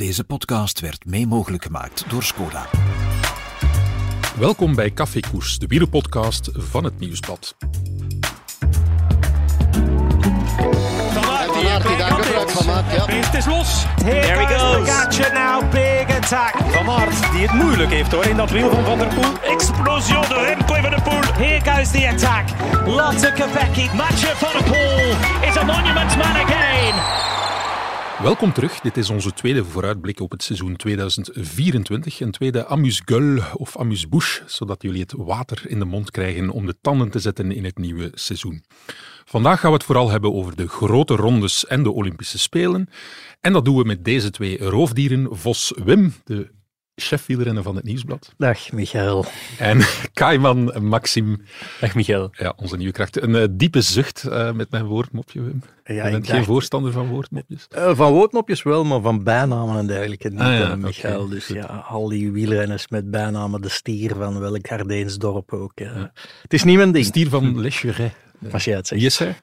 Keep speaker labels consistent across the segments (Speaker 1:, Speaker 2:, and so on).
Speaker 1: Deze podcast werd mee mogelijk gemaakt door Skoda.
Speaker 2: Welkom bij Café Koers, de wielerpodcast van het Nieuwsblad.
Speaker 3: Het is los. Here
Speaker 4: he
Speaker 3: goes. Pogacar now. Big attack. Van Aert, die het moeilijk heeft hoor in dat wiel van Van der Poel. Explosion door Remco Van der Poel. Here goes the attack. Lotte Kopecky. Mathieu Van der Poel is a monument man again.
Speaker 2: Welkom terug. Dit is onze tweede vooruitblik op het seizoen 2024. Een tweede amuse-gueule of amuse-bouche, zodat jullie het water in de mond krijgen om de tanden te zetten in het nieuwe seizoen. Vandaag gaan we het vooral hebben over de grote rondes en de Olympische Spelen. En dat doen we met deze twee roofdieren. Vos Wim, de chef-wielrenner van het Nieuwsblad.
Speaker 5: Dag Michael.
Speaker 2: En Kaiman Maxime,
Speaker 5: Dag Michael.
Speaker 2: ja, onze nieuwe kracht. Een eh, diepe zucht eh, met mijn woordmopje, Wim.
Speaker 5: Ja,
Speaker 2: Je bent geen voorstander van woordmopjes.
Speaker 5: Eh, van woordmopjes wel, maar van bijnamen en dergelijke niet,
Speaker 2: Ah, ja,
Speaker 5: Michael. dus
Speaker 2: goed.
Speaker 5: ja, al die wielrenners met bijnamen, de stier van welk Ardeensdorp ook. Het is niet mijn ding,
Speaker 2: Stier van Les Jurets.
Speaker 5: als jij het zegt.
Speaker 2: Hij?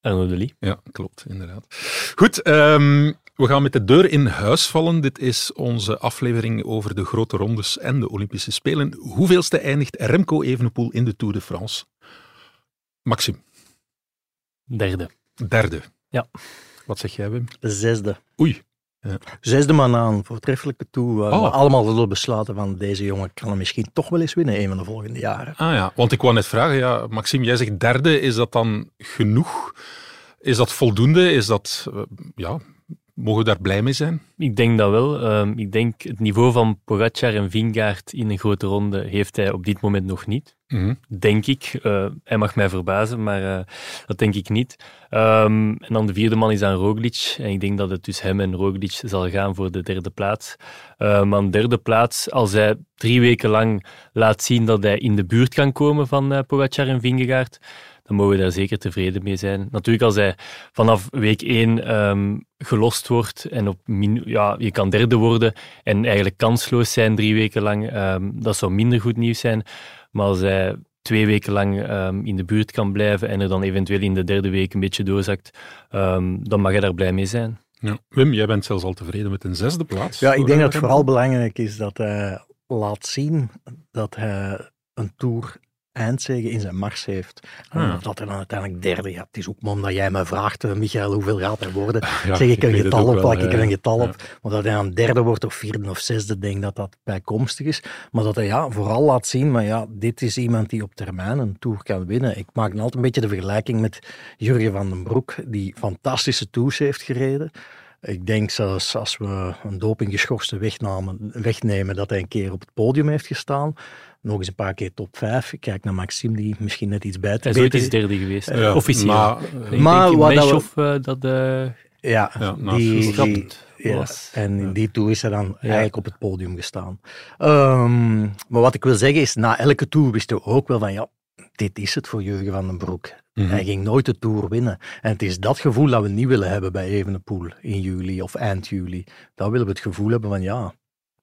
Speaker 5: Arno de Lee.
Speaker 2: Ja, klopt, inderdaad. Goed, ehm, we gaan met de deur in huis vallen. Dit is onze aflevering over de grote rondes en de Olympische Spelen. Hoeveelste eindigt Remco Evenepoel in de Tour de France? Maxime,
Speaker 5: Derde.
Speaker 2: derde.
Speaker 5: Ja.
Speaker 2: Wat zeg jij, Wim?
Speaker 5: De zesde.
Speaker 2: Oei.
Speaker 5: Zesde man aan, voortreffelijke toe.
Speaker 2: Oh.
Speaker 5: we allemaal zullen besluiten van deze jongen kan hem misschien toch wel eens winnen een van de volgende jaren.
Speaker 2: Ah ja, want ik wou net vragen, ja, Maxime, jij zegt derde, is dat dan genoeg? Is dat voldoende? Is dat, eh, ja, mogen we daar blij mee zijn?
Speaker 6: Ik denk dat wel. Ehm, ik denk het niveau van Pogacar en Vingaard in een grote ronde heeft hij op dit moment nog niet.
Speaker 2: Mhm.
Speaker 6: Denk ik. Eh, hij mag mij verbazen, maar eh, dat denk ik niet. Ehm, en dan de vierde man is dan Roglic. En ik denk dat het dus hem en Roglic zal gaan voor de derde plaats. Eh, maar een derde plaats, als hij drie weken lang laat zien dat hij in de buurt kan komen van eh, Pogacar en Vingegaard, dan mogen we daar zeker tevreden mee zijn. Natuurlijk, als hij vanaf week één ehm, gelost wordt en op min- ja, je kan derde worden en eigenlijk kansloos zijn drie weken lang, ehm, dat zou minder goed nieuws zijn. Maar als hij twee weken lang ehm, in de buurt kan blijven en er dan eventueel in de derde week een beetje doorzakt, ehm, dan mag hij daar blij mee zijn.
Speaker 2: Ja. Wim, jij bent zelfs al tevreden met een zesde plaats.
Speaker 5: Ja, ik denk dat het vooral belangrijk is dat hij laat zien dat hij een Tour eindzege in zijn mars heeft.
Speaker 2: Ah.
Speaker 5: of dat hij dan uiteindelijk derde, het is ook maar omdat jij mij vraagt, eh, Michael, hoeveel gaat hij worden?
Speaker 2: Ja,
Speaker 5: zeg ik een getal op, plak ik er een getal
Speaker 2: Ja.
Speaker 5: op. Maar dat hij dan derde wordt of vierde of zesde, denk dat dat bijkomstig is. Maar dat hij ja, vooral laat zien, maar ja, dit is iemand die op termijn een Tour kan winnen. Ik maak altijd een beetje de vergelijking met Jurgen van den Broek, die fantastische Tours heeft gereden. Ik denk zelfs als we een dopinggeschorste wegnamen, wegnemen, dat hij een keer op het podium heeft gestaan. Nog eens een paar keer top 5. Ik kijk naar Maxime, die misschien net iets bij te
Speaker 6: Hij is ooit eens derde geweest,
Speaker 2: Ja,
Speaker 6: officieel.
Speaker 2: maar, eh,
Speaker 5: Maar wat dat we-
Speaker 6: eh, dat... eh,
Speaker 5: Ja,
Speaker 2: Ja, naast
Speaker 5: die, die- ja,
Speaker 6: was.
Speaker 5: en in die tour is hij dan eigenlijk op het podium gestaan. Ehm, maar wat ik wil zeggen is, na elke tour wisten we ook wel van, ja, dit is het voor Jurgen van den Broek.
Speaker 2: Mhm.
Speaker 5: Hij ging nooit de tour winnen. En het is dat gevoel dat we niet willen hebben bij Evenepoel in juli of eind juli. Dan willen we het gevoel hebben van, ja,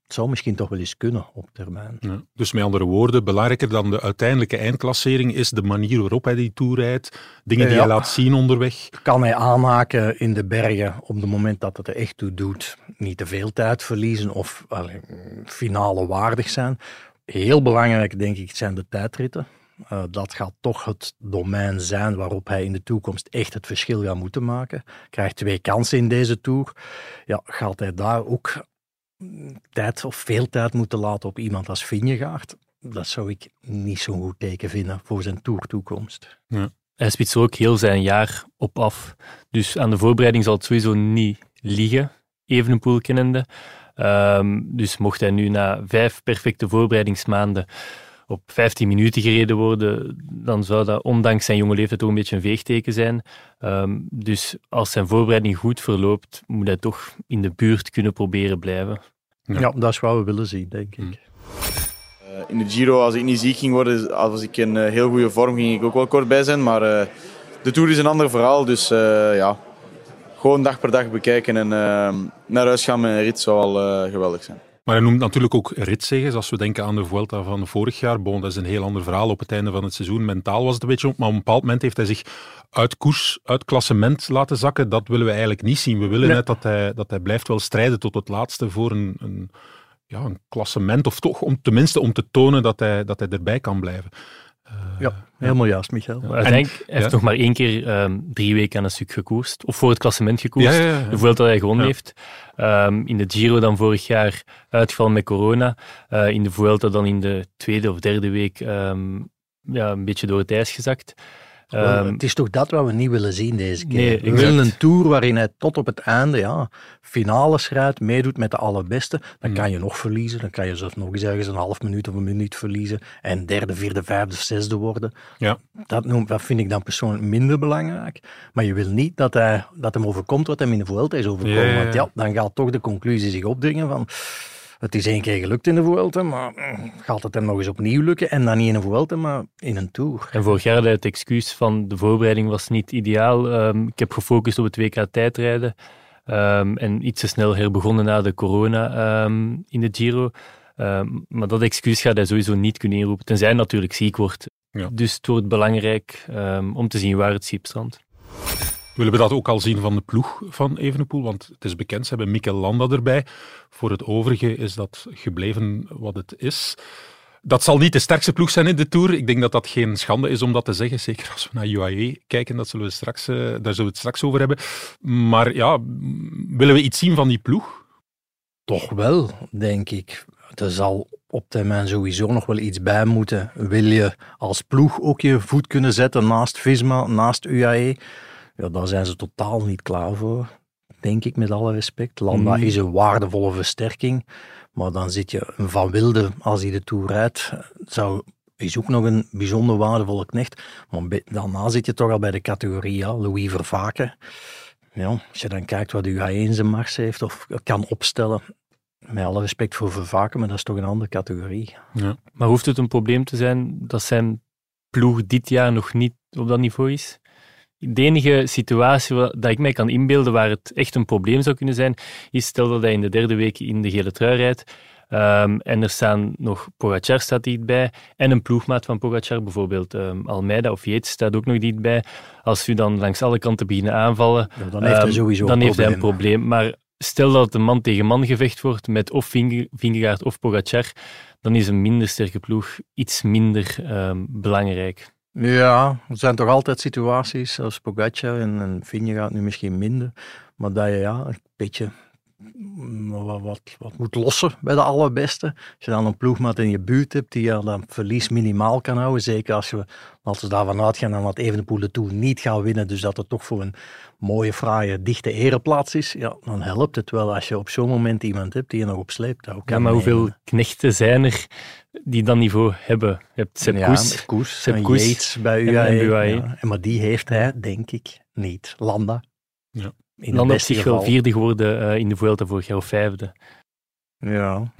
Speaker 5: het zou misschien toch wel eens kunnen op termijn.
Speaker 2: Ja. Dus met andere woorden, belangrijker dan de uiteindelijke eindklassering is de manier waarop hij die tour rijdt, dingen die
Speaker 5: Ja.
Speaker 2: hij laat zien onderweg.
Speaker 5: kan hij aanhaken in de bergen op het moment dat het er echt toe doet. Niet te veel tijd verliezen of allee, finale waardig zijn. Heel belangrijk, denk ik, zijn de tijdritten. Eh, dat gaat toch het domein zijn waarop hij in de toekomst echt het verschil gaat moeten maken. Krijgt twee kansen in deze tour. Ja, gaat hij daar ook mm, tijd of veel tijd moeten laten op iemand als Vingegaard? Dat zou ik niet zo'n goed teken vinden voor zijn toertoekomst.
Speaker 6: Hij spitst ook heel zijn jaar op af. Dus aan de voorbereiding zal het sowieso niet liggen, Evenepoel kennende. Ehm, dus mocht hij nu na vijf perfecte voorbereidingsmaanden op 15 minuten gereden worden, dan zou dat ondanks zijn jonge leeftijd toch een beetje een veegteken zijn. Ehm, dus als zijn voorbereiding goed verloopt, moet hij toch in de buurt kunnen proberen blijven.
Speaker 2: Ja.
Speaker 5: Ja, dat is wat we willen zien, denk ik.
Speaker 2: Mm.
Speaker 7: Eh, In de Giro, als ik niet ziek ging worden, als ik in eh, heel goede vorm, ging ik ook wel kort bij zijn. Maar eh, de Tour is een ander verhaal, dus eh, ja, gewoon dag per dag bekijken en naar huis gaan met een rit zou al eh, geweldig zijn.
Speaker 2: Maar hij noemt natuurlijk ook ritzeges. Als we denken aan de Vuelta van vorig jaar, bon, dat is een heel ander verhaal op het einde van het seizoen. Mentaal was het een beetje op, maar op een bepaald moment heeft hij zich uit koers, uit klassement laten zakken. Dat willen we eigenlijk niet zien. We willen net dat hij, dat hij blijft wel strijden tot het laatste voor een, een, ja, een klassement, of toch om, tenminste om te tonen dat hij, dat hij erbij kan blijven.
Speaker 5: Ja, helemaal juist, Michael.
Speaker 6: Maar heeft nog maar één keer um, drie weken aan een stuk gekoerst. Of voor het klassement gekoerst.
Speaker 2: Ja, ja, ja.
Speaker 6: De Vuelta dat hij gewonnen heeft. Um, in de Giro dan vorig jaar uitgevallen met corona. Uh, in de Vuelta dan in de tweede of derde week um, ja, een beetje door het ijs gezakt.
Speaker 5: Um, het is toch dat wat we niet willen zien deze keer.
Speaker 6: Nee,
Speaker 5: we willen een tour waarin hij tot op het einde ja, finales rijdt, meedoet met de allerbeste. Dan
Speaker 2: Mm.
Speaker 5: kan je nog verliezen, dan kan je zelfs nog eens ergens een half minuut of een minuut verliezen en derde, vierde, vijfde of zesde worden.
Speaker 2: Ja.
Speaker 5: Dat, noem, dat vind ik dan persoonlijk minder belangrijk. Maar je wil niet dat, hij, dat hem overkomt wat hem in de Vuelta is overkomen. Want ja, dan gaat toch de conclusie zich opdringen van... Het is één keer gelukt in de Vuelta, maar mm, gaat het hem nog eens opnieuw lukken? En dan niet in een Vuelta, maar in een Tour.
Speaker 6: En vorig jaar had hij het excuus van de voorbereiding was niet ideaal. Um, ik heb gefocust op het WK tijdrijden um, en iets te snel herbegonnen na de corona um, in de Giro. maar dat excuus gaat hij sowieso niet kunnen inroepen, tenzij hij natuurlijk ziek wordt.
Speaker 2: Ja.
Speaker 6: Dus het wordt belangrijk om te zien waar het schip strandt.
Speaker 2: Willen we dat ook al zien van de ploeg van Evenepoel? Want het is bekend, ze hebben Mikel Landa erbij. Voor het overige is dat gebleven wat het is. Dat zal niet de sterkste ploeg zijn in de Tour. Ik denk dat dat geen schande is om dat te zeggen. Zeker als we naar UAE kijken, dat zullen we straks, uh, daar zullen we het straks over hebben. Maar ja, willen we iets zien van die ploeg?
Speaker 5: Toch wel, denk ik. Er zal op termijn sowieso nog wel iets bij moeten. Wil je als ploeg ook je voet kunnen zetten naast Visma, naast UAE? Ja, daar zijn ze totaal niet klaar voor, denk ik, met alle respect. Landa mm. is een waardevolle versterking, maar dan zit je een Van Wilde, als hij de Tour rijdt, zou, is ook nog een bijzonder waardevolle knecht. Maar daarna zit je toch al bij de categorie, ja, Louis Vervaken. Ja, als je dan kijkt wat UAE in zijn mars heeft of kan opstellen, met alle respect voor Vervaken, maar dat is toch een andere categorie.
Speaker 2: Ja.
Speaker 6: Maar hoeft het een probleem te zijn dat zijn ploeg dit jaar nog niet op dat niveau is? De enige situatie dat ik mij kan inbeelden waar het echt een probleem zou kunnen zijn, is stel dat hij in de derde week in de gele trui rijdt um, en er staan nog Pogacar staat niet bij en een ploegmaat van Pogacar, bijvoorbeeld um, Almeida of Yates staat ook nog niet bij. Als u dan langs alle kanten beginnen aanvallen,
Speaker 5: ja, dan heeft hij
Speaker 6: um,
Speaker 5: sowieso
Speaker 6: dan
Speaker 5: een
Speaker 6: heeft hij een
Speaker 5: probleem.
Speaker 6: probleem. Maar stel dat het een man tegen man gevecht wordt met of Vingegaard of Pogacar, dan is een minder sterke ploeg iets minder belangrijk.
Speaker 5: Ja, er zijn toch altijd situaties, als Pogacar en, en Vingegaard nu misschien minder, maar dat ja, een beetje wat, wat, wat moet lossen bij de allerbeste. Als je dan een ploegmaat in je buurt hebt die je dan verlies minimaal kan houden, zeker als we, als we daarvan uitgaan dan dat Evenepoel de Tour niet gaat winnen, dus dat het toch voor een mooie, fraaie, dichte ereplaats is, ja, dan helpt het wel als je op zo'n moment iemand hebt die je nog op sleeptouw kan
Speaker 6: Ja, maar hoeveel knechten zijn er die dat niveau hebben? Je hebt Sepp
Speaker 5: ja,
Speaker 6: Koes,
Speaker 5: Koes
Speaker 6: Sepp Koes
Speaker 5: Yates bij
Speaker 6: en-
Speaker 5: UAE.
Speaker 6: en UAE.
Speaker 5: ja. En maar die heeft hij, denk ik, niet. Landa.
Speaker 2: Ja.
Speaker 5: In
Speaker 6: op
Speaker 5: beste
Speaker 6: zich wel vierde geworden eh, in de Vuelta vorig jaar of vijfde.
Speaker 5: Ja.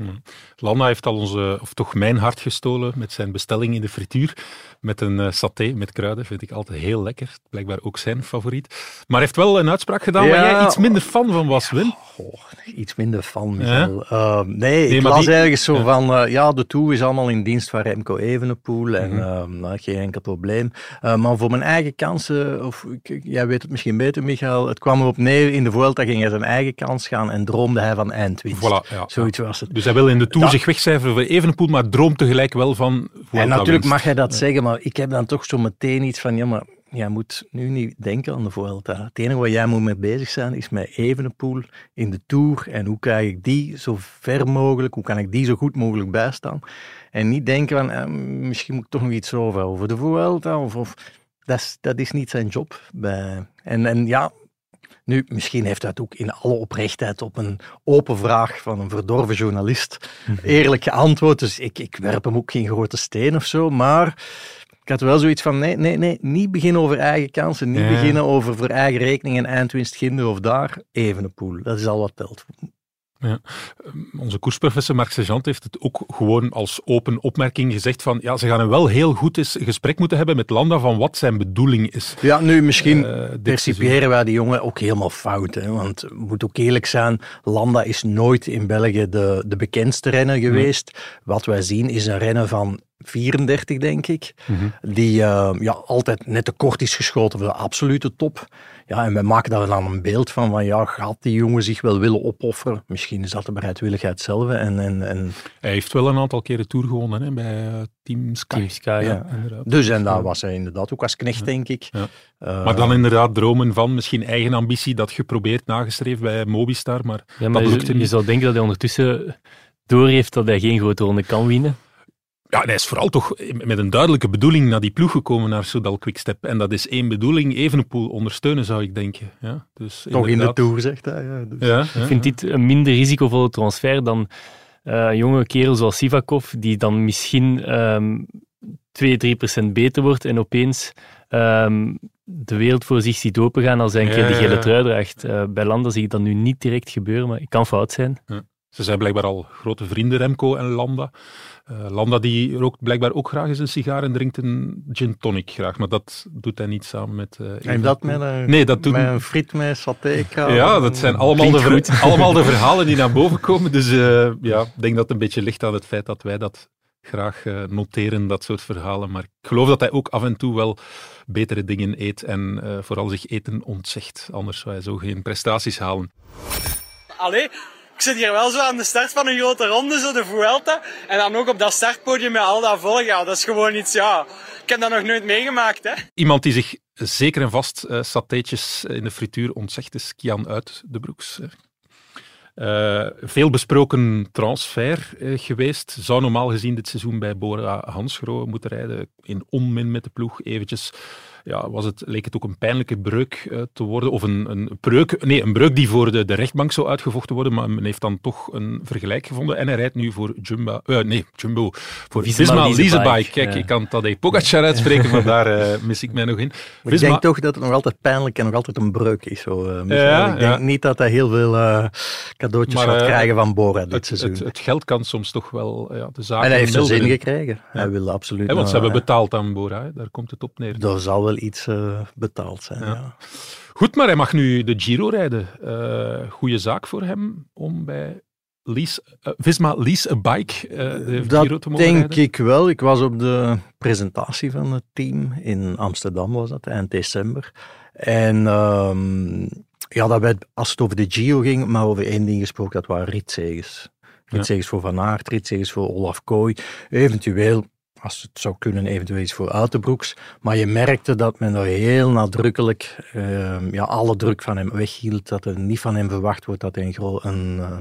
Speaker 2: Landa heeft al onze, of toch mijn hart gestolen met zijn bestelling in de frituur. Met een eh, saté met kruiden, vind ik altijd heel lekker. Blijkbaar ook zijn favoriet. Maar hij heeft wel een uitspraak gedaan waar jij iets minder fan van was, Wim.
Speaker 5: Goh, iets minder fan, Michael. Eh, nee,
Speaker 2: Nee,
Speaker 5: ik las
Speaker 2: die-
Speaker 5: ergens zo
Speaker 2: ja.
Speaker 5: van, eh, ja, de Tour is allemaal in dienst van Remco Evenepoel en
Speaker 2: Mhm.
Speaker 5: eh, nou, geen enkel probleem. Eh, maar voor mijn eigen kansen, of ik- jij weet het misschien beter, Michael, het kwam erop neer, in de Vuelta ging hij zijn eigen kans gaan en droomde hij van eindwinst.
Speaker 2: Voilà, ja.
Speaker 5: Zoiets was het.
Speaker 2: Dus hij wil in de Tour
Speaker 5: Dat-
Speaker 2: zich wegcijferen voor Evenepoel, maar droomt tegelijk wel van
Speaker 5: En
Speaker 2: Vuelta
Speaker 5: natuurlijk
Speaker 2: winst.
Speaker 5: mag hij dat zeggen, maar ik heb dan toch zo meteen iets van, ja, maar jij moet nu niet denken aan de Vuelta. Het enige waar jij moet mee bezig zijn, is met Evenepoel in de Tour. En hoe krijg ik die zo ver mogelijk, hoe kan ik die zo goed mogelijk bijstaan? En niet denken van, eh, misschien moet ik toch nog iets over, over de Vuelta. Of, of, dat, is, dat is niet zijn job. Bij. En, en ja, nu, misschien heeft hij het ook in alle oprechtheid op een open vraag van een verdorven journalist eerlijk geantwoord. Dus ik, ik werp hem ook geen grote steen of zo. Maar ik had wel zoiets van: nee, nee, nee, niet beginnen over eigen kansen. Niet
Speaker 2: Ja.
Speaker 5: beginnen over voor eigen rekening en eindwinst ginder of daar. Evenepoel, dat is al wat telt.
Speaker 2: Ja. Onze koersprofessor Marc Sergeant heeft het ook gewoon als open opmerking gezegd van ja, ze gaan een wel heel goed eens gesprek moeten hebben met Landa van wat zijn bedoeling is.
Speaker 5: Ja, nu misschien uh, percipiëren wij die jongen ook helemaal fout. Hè? Want we moeten ook eerlijk zijn, Landa is nooit in België de, de bekendste renner geweest. Wat wij zien is een renner van 34, denk ik. Mhm. Die uh, ja, altijd net te kort is geschoten voor de absolute top. Ja, en wij maken daar dan een beeld van, van ja, gaat die jongen zich wel willen opofferen? Misschien is dat de bereidwilligheid zelf. En, en, en...
Speaker 2: Hij heeft wel een aantal keren Tour gewonnen hè, bij uh, Team Sky.
Speaker 6: Team Sky, ja.
Speaker 5: Dus en daar was hij inderdaad ook als knecht, denk ik.
Speaker 2: Uh, maar dan inderdaad dromen van misschien eigen ambitie, dat geprobeerd, nagestreefd bij Mobistar, maar,
Speaker 6: ja, maar
Speaker 2: dat lukte
Speaker 6: je,
Speaker 2: niet.
Speaker 6: Je zou denken dat hij ondertussen door heeft dat hij geen grote ronde kan winnen.
Speaker 2: Ja, hij is vooral toch met een duidelijke bedoeling naar die ploeg gekomen, naar Soudal Quickstep. En dat is één bedoeling, Evenepoel ondersteunen, zou ik denken. Ja, dus
Speaker 5: toch in de Tour, zegt hij. Ja, dus.
Speaker 2: ja,
Speaker 6: ik vind dit een minder risicovolle transfer dan uh, een jonge kerel zoals Sivakov, die dan misschien um, 2, 3 procent beter wordt en opeens um, de wereld voor zich ziet opengaan als hij een keer de gele trui draagt. Uh, bij Landa zie ik dat nu niet direct gebeuren, maar het kan fout zijn.
Speaker 2: Ze zijn blijkbaar al grote vrienden, Remco en Landa. Uh, Landa die rookt blijkbaar ook graag eens een sigaar en drinkt een gin tonic graag, maar dat doet hij niet samen met... Uh,
Speaker 5: en dat met een,
Speaker 2: nee, dat doen...
Speaker 5: met een friet met saté
Speaker 2: Ja, dat zijn allemaal de, allemaal de verhalen die naar boven komen. Dus uh, ja, ik denk dat het een beetje ligt aan het feit dat wij dat graag noteren, dat soort verhalen. Maar ik geloof dat hij ook af en toe wel betere dingen eet en vooral zich eten ontzegt. Anders zou hij zo geen prestaties halen.
Speaker 4: Allee, ik zit hier wel zo aan de start van een grote ronde, zo de Vuelta. En dan ook op dat startpodium met al dat volk. Dat is gewoon iets, ja... Ik heb dat nog nooit meegemaakt, hè.
Speaker 2: Iemand die zich zeker en vast uh, satéetjes in de frituur ontzegt, is Kian uit de Broeks. Uh, veel besproken transfer geweest. Zou normaal gezien dit seizoen bij Bora Hansgrohe moeten rijden. In onmin met de ploeg. Eventjes ja, was het, leek het ook een pijnlijke breuk uh, te worden. Of een, een, breuk, nee, een breuk die voor de, de rechtbank zou uitgevochten worden. Maar men heeft dan toch een vergelijk gevonden. En hij rijdt nu voor Jumbo. nee, Jumbo. Voor Visma Leasebike. Kijk, ja. ik kan Tadej Pogacar uitspreken, maar daar mis ik mij nog in.
Speaker 5: Maar Visma... Ik denk toch dat het nog altijd pijnlijk en nog altijd een breuk is. Zo, ja, ik denk niet dat hij heel veel cadeautjes maar, gaat krijgen van Bora dit
Speaker 2: het,
Speaker 5: seizoen.
Speaker 2: Het, het, geld kan soms toch wel ja, de zaken...
Speaker 5: En hij heeft zijn zin gekregen. Hij wil absoluut...
Speaker 2: Ja, want ze hebben betaald aan Bora, daar komt het op neer.
Speaker 5: Er zal wel iets uh, betaald zijn, ja. ja.
Speaker 2: Goed, maar hij mag nu de Giro rijden. Uh, goeie zaak voor hem om bij lease, uh, Visma Lease a Bike de
Speaker 5: dat
Speaker 2: Giro te mogen
Speaker 5: denk
Speaker 2: rijden.
Speaker 5: ik wel. Ik was op de presentatie van het team in Amsterdam, was dat, eind december. En... Um, ja, dat werd, als het over de Giro ging, maar over één ding gesproken, dat waren ritzegens. Ritzegens ja. voor Van Aert, ritzegens voor Olaf Kooi. Eventueel, als het zou kunnen, eventueel iets voor Uitenbroeks. Maar je merkte dat men er heel nadrukkelijk uh, ja, alle druk van hem weghield. Dat er niet van hem verwacht wordt dat hij een, een, uh,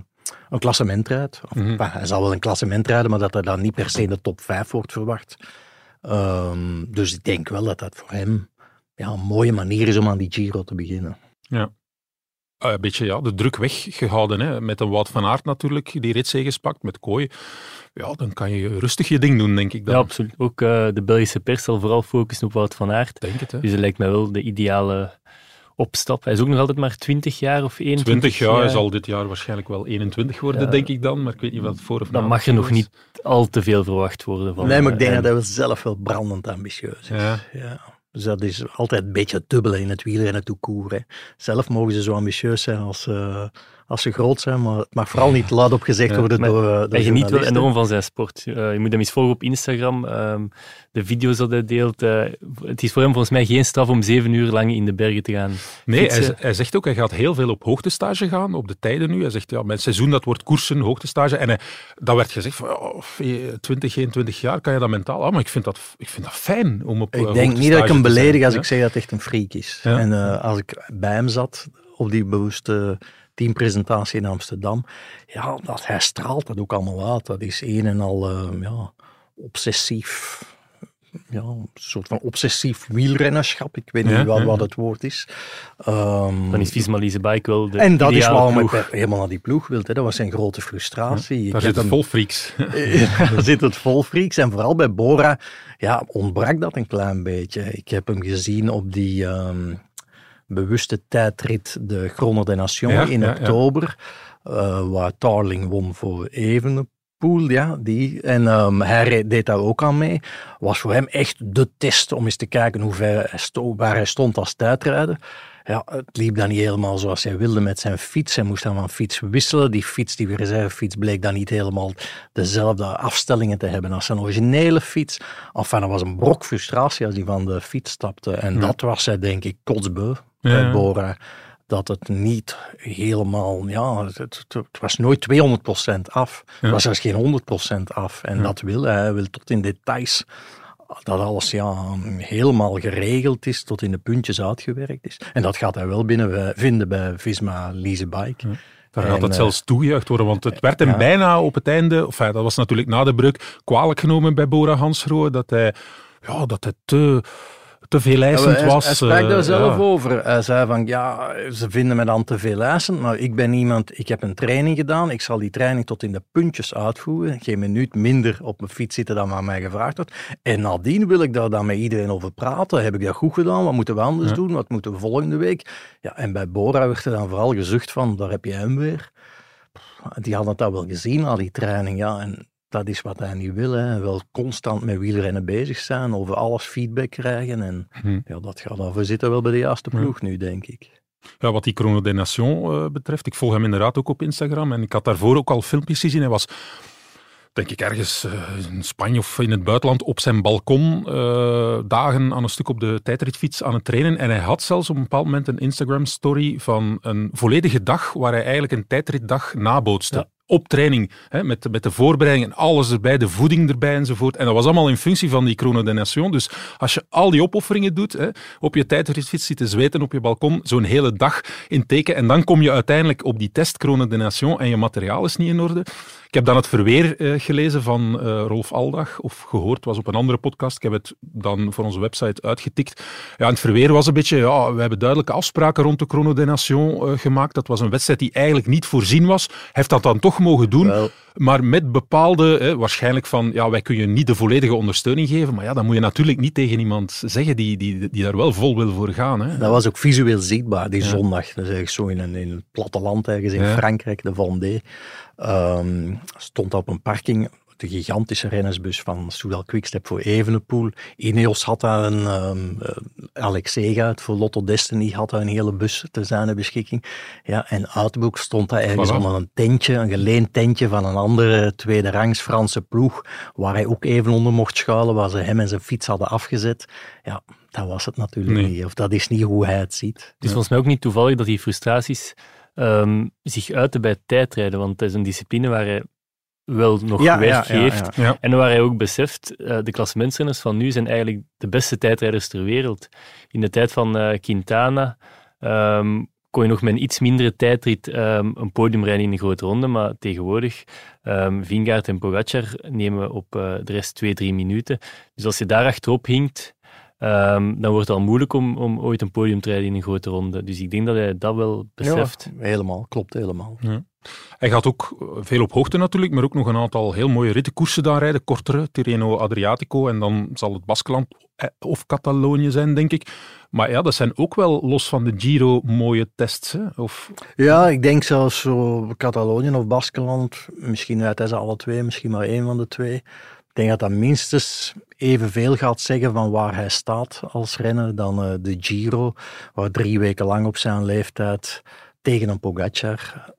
Speaker 5: een klassement rijdt. Of, mm -hmm. Hij zal wel een klassement rijden, maar dat hij dan niet per se in de top 5 wordt verwacht. Um, dus ik denk wel dat dat voor hem ja, een mooie manier is om aan die Giro te beginnen.
Speaker 2: Ja. Uh, een beetje ja, de druk weggehouden. Hè. Met een Wout van Aert natuurlijk, die ritzegers pakt, met Kooi. Ja, dan kan je rustig je ding doen, denk ik dan.
Speaker 6: Ja, absoluut. Ook uh, de Belgische pers zal vooral focussen op Wout van Aert.
Speaker 2: Denk het, hè.
Speaker 6: Dus dat lijkt mij wel de ideale opstap. Hij is ook nog altijd maar 20 jaar of 21
Speaker 2: 20 jaar. Hij zal dit jaar waarschijnlijk wel 21 worden, ja. denk ik dan. Maar ik weet niet wat het voor of
Speaker 6: Dan mag er nog niet al te veel verwacht worden. Van,
Speaker 5: nee, maar ik denk uh, dat hij zelf wel brandend ambitieus is.
Speaker 2: Ja.
Speaker 5: ja. Dus dat is altijd een beetje dubbelen in het wielrennen toekoer. Zelf mogen ze zo ambitieus zijn als, uh, als ze groot zijn, maar het mag vooral niet luid op gezegd ja, worden
Speaker 6: maar,
Speaker 5: door, door
Speaker 6: Hij geniet wel enorm van zijn sport. Uh, je moet hem eens volgen op Instagram. Um, de video's dat hij deelt. Uh, het is voor hem volgens mij geen straf om zeven uur lang in de bergen te gaan
Speaker 2: Nee, hij, hij, zegt ook, hij gaat heel veel op hoogtestage gaan, op de tijden nu. Hij zegt, ja, mijn seizoen dat wordt koersen, hoogtestage. En hij, dat werd gezegd, van, oh, 20, 21 jaar kan je dat mentaal... Ah, maar ik vind dat, ik vind dat fijn om op
Speaker 5: Ik denk niet dat ik hem beledig als ik zeg dat het echt een freak is. Ja. En uh, als ik bij hem zat, op die bewuste teampresentatie in Amsterdam, ja, dat, hij straalt dat ook allemaal uit. Dat is een en al uh, ja, obsessief ja, een soort van obsessief wielrennerschap. Ik weet niet ja, wat, ja. wat het woord is. Um,
Speaker 6: dan is Visma Leasebike wel de
Speaker 5: En dat is waarom ik helemaal naar die ploeg wilde. Dat was zijn grote frustratie.
Speaker 2: Ja, daar zit het vol freaks.
Speaker 5: daar zit het vol freaks. En vooral bij Bora ja, ontbrak dat een klein beetje. Ik heb hem gezien op die... Um, bewuste tijdrit de Chrono de Nation in oktober uh, waar Tarling won voor Evenepoel, ja, die. En um, hij deed daar ook aan mee. Was voor hem echt de test om eens te kijken hoe ver hij stond, waar hij stond als tijdrijder. Ja, het liep dan niet helemaal zoals hij wilde met zijn fiets. Hij moest dan van fiets wisselen. Die fiets, die reservefiets, bleek dan niet helemaal dezelfde afstellingen te hebben als zijn originele fiets. Enfin, er was een brok frustratie als hij van de fiets stapte. En dat was hij, denk ik, kotsbeu bij Bora dat het niet helemaal, ja, het, het, was nooit 200% af. Het was zelfs geen 100% af. En dat wil hij, hij wil tot in details dat alles ja, helemaal geregeld is, tot in de puntjes uitgewerkt is. En dat gaat hij wel binnen vinden bij Visma Lease Bike. Ja.
Speaker 2: Daar gaat het uh, zelfs toejuicht worden, want het werd hem ja. bijna op het einde, of dat was natuurlijk na de breuk, kwalijk genomen bij Bora Hansgrohe, dat hij, ja, dat hij te te veel eisend
Speaker 5: hij,
Speaker 2: was.
Speaker 5: Hij sprak daar zelf over. Hij zei van, ja, ze vinden me dan te veel eisend, maar ik ben iemand, ik heb een training gedaan, ik zal die training tot in de puntjes uitvoeren, geen minuut minder op mijn fiets zitten dan aan mij gevraagd wordt. En nadien wil ik daar dan met iedereen over praten. Heb ik dat goed gedaan? Wat moeten we anders doen? Wat moeten we volgende week? Ja, en bij Bora werd er dan vooral gezucht van, daar heb je hem weer. Die hadden het al wel gezien, al die training, ja. En dat is wat hij niet wil. Hè. Wel constant met wielrennen bezig zijn, over alles feedback krijgen. En hm. ja, dat gaat al. We zitten wel bij de juiste ploeg nu, denk ik.
Speaker 2: Ja, wat die Chrono des Nations uh, betreft, ik volg hem inderdaad ook op Instagram en ik had daarvoor ook al filmpjes gezien. Hij was, denk ik, ergens uh, in Spanje of in het buitenland op zijn balkon uh, dagen aan een stuk op de tijdritfiets aan het trainen. En hij had zelfs op een bepaald moment een Instagram-story van een volledige dag waar hij eigenlijk een tijdritdag nabootste. Ja op training, hè, met, met de voorbereiding en alles erbij, de voeding erbij enzovoort. En dat was allemaal in functie van die Chrono de Nation. Dus als je al die opofferingen doet, hè, op je tijdritfiets zitten zweten op je balkon, zo'n hele dag in teken, en dan kom je uiteindelijk op die test Chrono de Nation en je materiaal is niet in orde. Ik heb dan het verweer uh, gelezen van uh, Rolf Aldag, of gehoord, was op een andere podcast. Ik heb het dan voor onze website uitgetikt. Ja, het verweer was een beetje, ja, we hebben duidelijke afspraken rond de Chrono des Nations uh, gemaakt. Dat was een wedstrijd die eigenlijk niet voorzien was. Hij heeft dat dan toch mogen doen. Wel. Maar met bepaalde, hè, waarschijnlijk van, ja, wij kunnen je niet de volledige ondersteuning geven. Maar ja, dan moet je natuurlijk niet tegen iemand zeggen die, die, die daar wel vol wil voor gaan. Hè.
Speaker 5: Dat was ook visueel zichtbaar, die ja. zondag. Dat is eigenlijk zo in een, in een platteland ergens in ja. Frankrijk, de Vendée. Um, stond op een parking de gigantische rennersbus van Soudal Quickstep voor Evenepoel. Ineos had daar een, um, Alex Sega voor Lotto Destiny had daar een hele bus te zijn beschikking. Ja, en Outbook stond daar ergens voilà. onder een tentje, een geleend tentje van een andere tweede rangs Franse ploeg, waar hij ook even onder mocht schuilen, waar ze hem en zijn fiets hadden afgezet. Ja, dat was het natuurlijk nee. niet. Of dat is niet hoe hij het ziet.
Speaker 6: Het is ja. volgens mij ook niet toevallig dat die frustraties um, zich uiten bij tijdrijden, want het is een discipline waar hij wel nog ja, werk ja. Ja, en waar hij ook beseft, uh, de klassementsrenners van nu zijn eigenlijk de beste tijdrijders ter wereld. In de tijd van uh, Quintana um, kon je nog met een iets mindere tijdrit um, een podium rijden in een grote ronde, maar tegenwoordig, um, Vingaard en Pogacar nemen op uh, de rest twee, drie minuten. Dus als je daar achterop hinkt, Um, dan wordt het al moeilijk om, om ooit een podium te rijden in een grote ronde. Dus ik denk dat hij dat wel beseft.
Speaker 5: Ja, helemaal, klopt helemaal. Ja.
Speaker 2: Hij gaat ook veel op hoogte natuurlijk, maar ook nog een aantal heel mooie rittenkoersen daar rijden. Kortere, Tirreno Adriatico en dan zal het Baskeland of Catalonië zijn, denk ik. Maar ja, dat zijn ook wel los van de Giro mooie tests. Hè? Of...
Speaker 5: Ja, ik denk zelfs zo Catalonië of Baskeland. Misschien uit deze alle twee, misschien maar één van de twee. Ik denk dat dat minstens evenveel gaat zeggen van waar hij staat als renner dan uh, de Giro, waar drie weken lang op zijn leeftijd tegen een Pogacar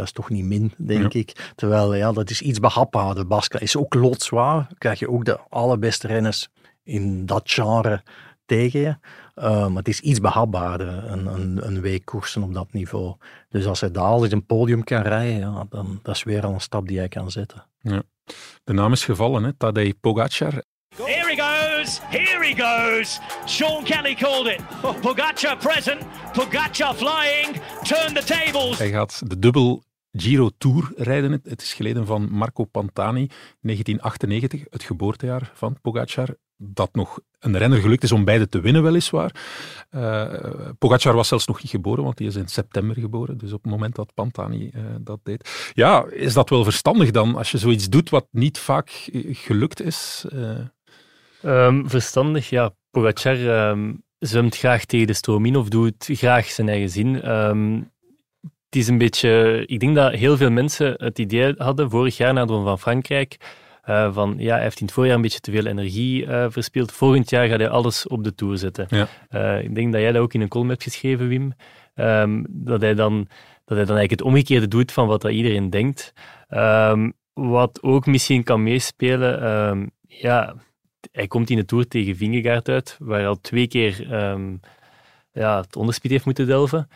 Speaker 5: dat is toch niet min, denk ja. ik. Terwijl, ja, dat is iets behapbaar. De Basca is ook loodzwaar. Krijg je ook de allerbeste renners in dat genre tegen je. Uh, maar het is iets behapbaarder, een, een, een week koersen op dat niveau. Dus als hij daar al eens een podium kan rijden, ja, dan dat is weer al een stap die hij kan zetten.
Speaker 2: Ja. De naam is gevallen, hè? Tadej Pogacar.
Speaker 3: Here he goes, here he goes. Sean Kelly called it. Pogacar present, Pogacar flying, turn the tables.
Speaker 2: Hij gaat de dubbel Giro Tour rijden. Het is geleden van Marco Pantani, 1998, het geboortejaar van Pogacar. Dat nog een renner gelukt is om beide te winnen, weliswaar. Uh, Pogacar was zelfs nog niet geboren, want hij is in september geboren. Dus op het moment dat Pantani uh, dat deed. Ja, is dat wel verstandig dan, als je zoiets doet wat niet vaak gelukt is?
Speaker 6: Um, verstandig, ja. Pogacar um, zwemt graag tegen de stroom in of doet graag zijn eigen zin. Um, het is een beetje... Ik denk dat heel veel mensen het idee hadden, vorig jaar na de van Frankrijk, uh, van ja, hij heeft in het voorjaar een beetje te veel energie uh, verspild. Volgend jaar gaat hij alles op de Tour zetten. Ja. Uh, ik denk dat jij dat ook in een column hebt geschreven, Wim. Um, dat, hij dan, dat hij dan eigenlijk het omgekeerde doet van wat dat iedereen denkt. Um, wat ook misschien kan meespelen, um, ja, hij komt in de Tour tegen Vingegaard uit, waar hij al twee keer ja, het onderspit heeft moeten delven.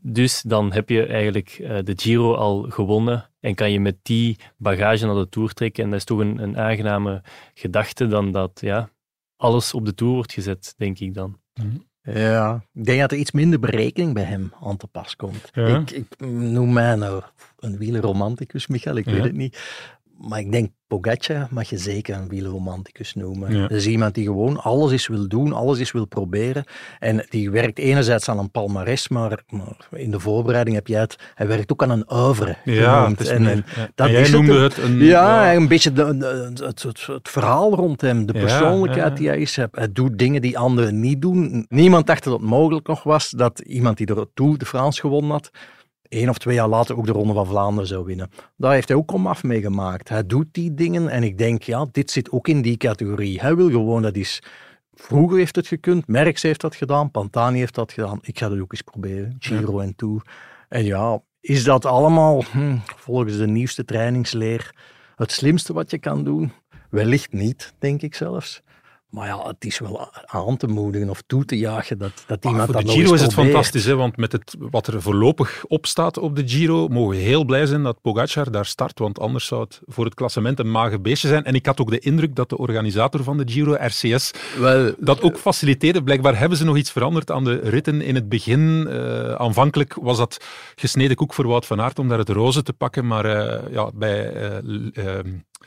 Speaker 6: Dus dan heb je eigenlijk de Giro al gewonnen en kan je met die bagage naar de Tour trekken. En dat is toch een, een aangename gedachte dan dat ja, alles op de Tour wordt gezet, denk ik dan.
Speaker 5: Ja, ik denk dat er iets minder berekening bij hem aan te pas komt. Ik, ik, noem mij nou een wielerromanticus, Michael, ik weet het niet. Maar ik denk, Pogacar mag je zeker een wielerromanticus noemen. Dat is iemand die gewoon alles is wil doen, alles is wil proberen. En die werkt enerzijds aan een palmares, maar, in de voorbereiding heb jij het... Hij werkt ook aan een oeuvre
Speaker 2: ja,
Speaker 5: genoemd.
Speaker 2: En, en, dat jij noemde het, een...
Speaker 5: Ja, een beetje de, het, het, het, verhaal rond hem, de persoonlijkheid die hij is. Hij, doet dingen die anderen niet doen. Niemand dacht dat het mogelijk nog was dat iemand die de Tour de France gewonnen had één of twee jaar later ook de Ronde van Vlaanderen zou winnen. Daar heeft hij ook komaf mee gemaakt. Hij doet die dingen en ik denk, ja, dit zit ook in die categorie. Hij wil gewoon, dat is... Vroeger heeft het gekund, Merckx heeft dat gedaan, Pantani heeft dat gedaan. Ik ga dat ook eens proberen, Giro en Tour. En ja, is dat allemaal, hm, volgens de nieuwste trainingsleer, het slimste wat je kan doen? Wellicht niet, denk ik zelfs. Maar ja, het is wel aan te moedigen of toe te jagen dat, dat iemand dat
Speaker 2: Voor de Giro is het fantastisch, hè, want met het, wat er voorlopig op staat op de Giro, mogen we heel blij zijn dat Pogacar daar start, want anders zou het voor het klassement een mager beestje zijn. En ik had ook de indruk dat de organisator van de Giro, RCS, wel, dat ook faciliteerde. Blijkbaar hebben ze nog iets veranderd aan de ritten in het begin. Uh, aanvankelijk was dat gesneden koek voor Wout van Aert om daar het roze te pakken, maar uh, ja, bij... Uh,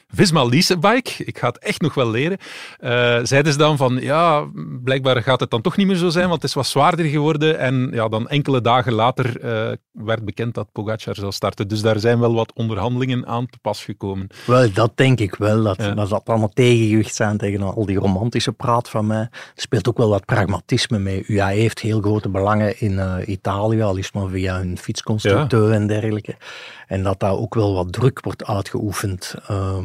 Speaker 2: Visma Leasebike, ik ga het echt nog wel leren, uh, zeiden ze dan van ja, blijkbaar gaat het dan toch niet meer zo zijn, want het is wat zwaarder geworden. En ja, dan enkele dagen later uh, werd bekend dat Pogacar zou starten. Dus daar zijn wel wat onderhandelingen aan te pas gekomen.
Speaker 5: Wel, dat denk ik wel. Dat, ja. dat zal allemaal tegengewicht zijn tegen al die romantische praat van mij. Er speelt ook wel wat pragmatisme mee. UAE heeft heel grote belangen in uh, Italië, al is maar via hun fietsconstructeur ja. en dergelijke. En dat daar ook wel wat druk wordt uitgeoefend um,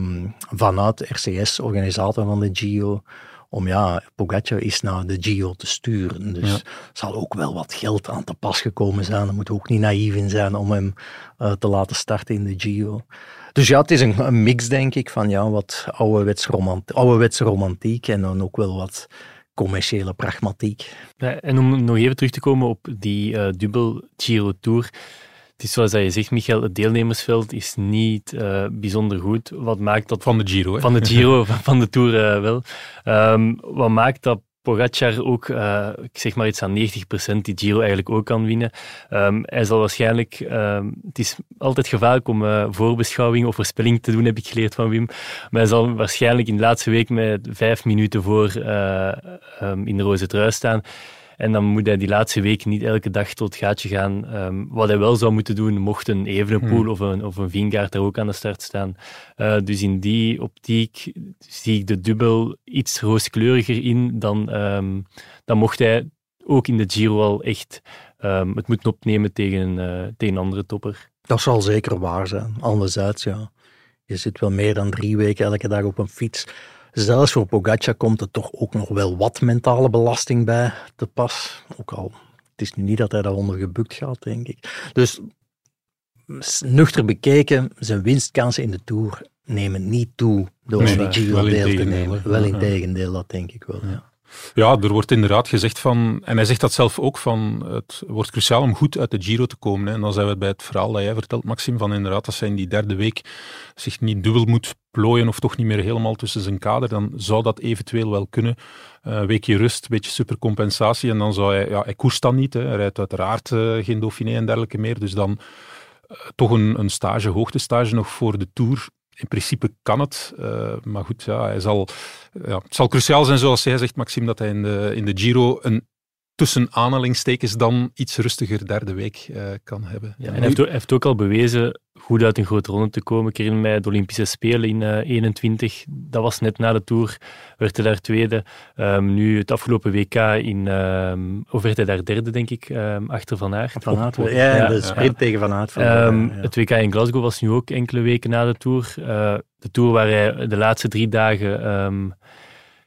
Speaker 5: vanuit RCS, organisator van de Giro, om ja, Pogacar is naar de Giro te sturen. Dus ja. zal ook wel wat geld aan te pas gekomen zijn. Daar moeten we ook niet naïef in zijn om hem uh, te laten starten in de Giro. Dus ja, het is een, een mix, denk ik, van ja, wat ouderwetse romantiek, en dan ook wel wat commerciële pragmatiek.
Speaker 6: Ja, en om nog even terug te komen op die uh, dubbel Giro Tour. Het is zoals je zegt, Michael, het deelnemersveld is niet uh, bijzonder goed. Wat maakt dat...
Speaker 2: Van de Giro, hè?
Speaker 6: Van de Giro, van de Tour uh, wel. Um, wat maakt dat Pogacar ook, uh, ik zeg maar iets aan 90% die Giro eigenlijk ook kan winnen. Um, hij zal waarschijnlijk, um, het is altijd gevaarlijk om uh, voorbeschouwing of voorspelling te doen, heb ik geleerd van Wim. Maar hij zal waarschijnlijk in de laatste week met vijf minuten voor uh, um, in de roze trui staan. En dan moet hij die laatste weken niet elke dag tot het gaatje gaan. Um, wat hij wel zou moeten doen, mocht een Evenepoel hmm. of een, of een Vingaard er ook aan de start staan. Uh, dus in die optiek zie ik de dubbel iets rooskleuriger in dan, um, dan mocht hij ook in de Giro al echt um, het moeten opnemen tegen, uh, tegen een andere topper.
Speaker 5: Dat zal zeker waar zijn. Anderzijds, ja. Je zit wel meer dan drie weken elke dag op een fiets Zelfs voor Pogacar komt er toch ook nog wel wat mentale belasting bij te pas. Ook al, het is nu niet dat hij daaronder gebukt gaat, denk ik. Dus nuchter bekeken, zijn winstkansen in de Tour nemen niet toe door nee, die Giro deel te nemen. Wel in tegendeel, dat denk ik wel. Ja.
Speaker 2: Ja, er wordt inderdaad gezegd van, en hij zegt dat zelf ook, van het wordt cruciaal om goed uit de Giro te komen. En dan zijn we bij het verhaal dat jij vertelt, Maxim, van inderdaad, als hij in die derde week zich niet dubbel moet plooien of toch niet meer helemaal tussen zijn kader, dan zou dat eventueel wel kunnen. Een uh, weekje rust, beetje supercompensatie en dan zou hij, ja, hij koerst dan niet, hè. hij rijdt uiteraard uh, geen Dauphiné en dergelijke meer, dus dan uh, toch een, een stage, hoogtestage nog voor de Tour in principe kan het. Uh, maar goed, ja, hij zal, ja, het zal cruciaal zijn, zoals jij zegt, Maxime, dat hij in de, in de Giro een tussen aanhalingstekens dan iets rustiger derde week uh, kan hebben.
Speaker 6: Ja, en hij heeft, ook, heeft, ook al bewezen goed uit een grote ronde te komen. Ik herinner mij de Olympische Spelen in uh, 21. Dat was net na de Tour. Werd hij daar tweede. Um, nu het afgelopen WK in... Um, of werd hij daar derde, denk ik, um, achter Van Aert.
Speaker 5: Van Aert, ja, ja, de sprint tegen Van Aert. Van ja.
Speaker 6: Het WK in Glasgow was nu ook enkele weken na de Tour. Uh, de Tour waar hij de laatste drie dagen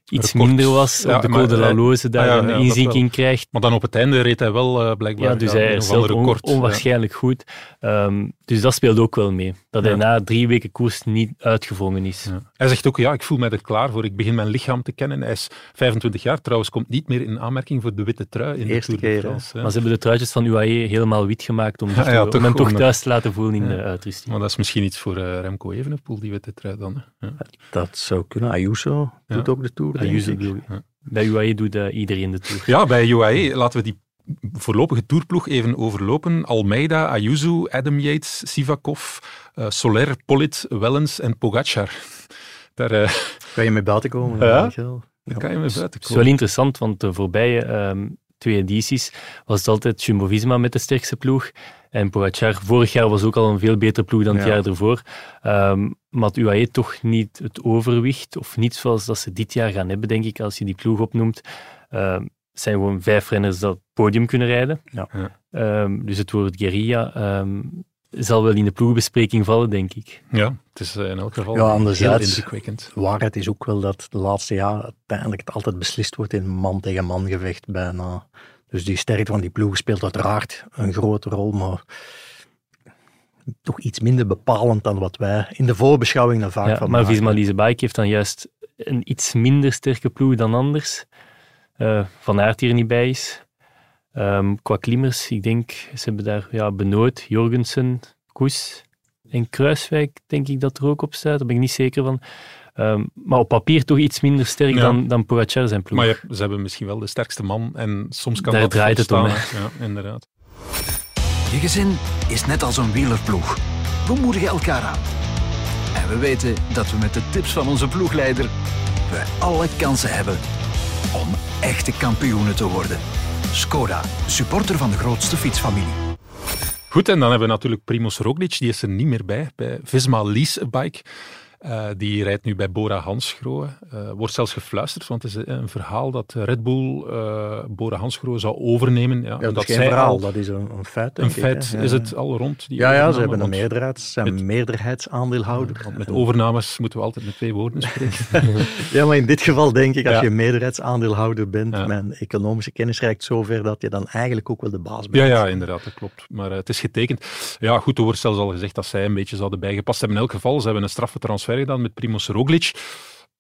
Speaker 6: iets minder was op de Col de la Loze, daar ah, ja, een inzinking krijgt.
Speaker 2: Maar dan op het einde reed hij wel uh, blijkbaar
Speaker 6: ja, dus hij is zelf on, onwaarschijnlijk goed. Um, dus dat speelt ook wel mee. Dat hij na drie weken koers niet uitgevonden is.
Speaker 2: Hij zegt ook, ja, ik voel mij er klaar voor. Ik begin mijn lichaam te kennen. Hij is 25 jaar trouwens, komt niet meer in aanmerking voor de witte trui in
Speaker 5: Eerste
Speaker 2: de
Speaker 5: Tour
Speaker 2: de France.
Speaker 6: Maar ze hebben de truitjes van UAE helemaal wit gemaakt om, ja, ja, om hem toch thuis te laten voelen in de uitrusting.
Speaker 2: Maar dat is misschien iets voor uh, Remco Evenepoel, die witte trui dan.
Speaker 5: Dat zou kunnen. Ayuso doet ook de Tour,
Speaker 6: doet, Bij UAE doet uh, iedereen de Tour.
Speaker 2: Ja, bij UAE laten we die voorlopige toerploeg even overlopen. Almeida, Ayuso, Adam Yates, Sivakov, uh, Soler, Polit, Wellens en Pogacar.
Speaker 5: Daar uh, kan je mee buiten komen.
Speaker 2: Ja, daar kan je mee buiten komen. Het
Speaker 6: is wel interessant, want de voorbije um, twee edities was het altijd Jumbo-Visma met de sterkste ploeg. En Pogacar vorig jaar was ook al een veel betere ploeg dan het ja. jaar ervoor. Um, maar het UAE toch niet het overwicht, of niet zoals dat ze dit jaar gaan hebben, denk ik, als je die ploeg opnoemt. Um, zijn gewoon vijf renners dat podium kunnen rijden. Ja. Um, dus het woord guerrilla um, zal wel in de ploegbespreking vallen, denk ik.
Speaker 2: Ja, het is in elk geval
Speaker 5: ja,
Speaker 2: heel indrukwekkend.
Speaker 5: Waarheid is ook wel dat de laatste jaar uiteindelijk het altijd beslist wordt in man tegen man gevecht bijna. Dus die sterkte van die ploeg speelt uiteraard een grote rol, maar toch iets minder bepalend dan wat wij in de voorbeschouwing dan vaak
Speaker 6: ja,
Speaker 5: van
Speaker 6: Maar Visma Bike heeft dan juist een iets minder sterke ploeg dan anders. Uh, van Aert hier niet bij is. Um, qua klimmers, ik denk, ze hebben daar ja, Benoot, Jorgensen, Koes en Kruiswijk, denk ik dat er ook op staat. Daar ben ik niet zeker van. Um, maar op papier toch iets minder sterk ja. dan, dan Pogacar zijn ploeg.
Speaker 2: Maar ja, ze hebben misschien wel de sterkste man en soms kan
Speaker 6: daar
Speaker 2: dat
Speaker 6: draait het om.
Speaker 2: Ja, inderdaad.
Speaker 1: Je gezin is net als een wielerploeg. We moedigen elkaar aan. En we weten dat we met de tips van onze ploegleider we alle kansen hebben om echte kampioenen te worden. Skoda, supporter van de grootste fietsfamilie.
Speaker 2: Goed, en dan hebben we natuurlijk Primoz Roglic, die is er niet meer bij, bij Visma Lease Bike. Uh, die rijdt nu bij Bora Hansgrohe. Uh, wordt zelfs gefluisterd, want het is een verhaal dat Red Bull uh, Bora Hansgrohe zou overnemen. Ja,
Speaker 5: ja dat,
Speaker 2: dat
Speaker 5: is geen verhaal, al, dat is een, een feit.
Speaker 2: Een feit ja. is het al rond.
Speaker 5: Die ja, ja, ze hebben een meerderheid, ze zijn met, meerderheidsaandeelhouder.
Speaker 2: Met overnames moeten we altijd met twee woorden spreken.
Speaker 5: ja, maar in dit geval denk ik, als je meerderheidsaandeelhouder bent, mijn economische kennis reikt zover dat je dan eigenlijk ook wel de baas bent.
Speaker 2: Ja, ja inderdaad, dat klopt. Maar het is getekend. Ja, goed, er wordt zelfs al gezegd dat zij een beetje zouden bijgepast hebben. In elk geval, ze hebben een straffe gedaan met Primoz Roglic.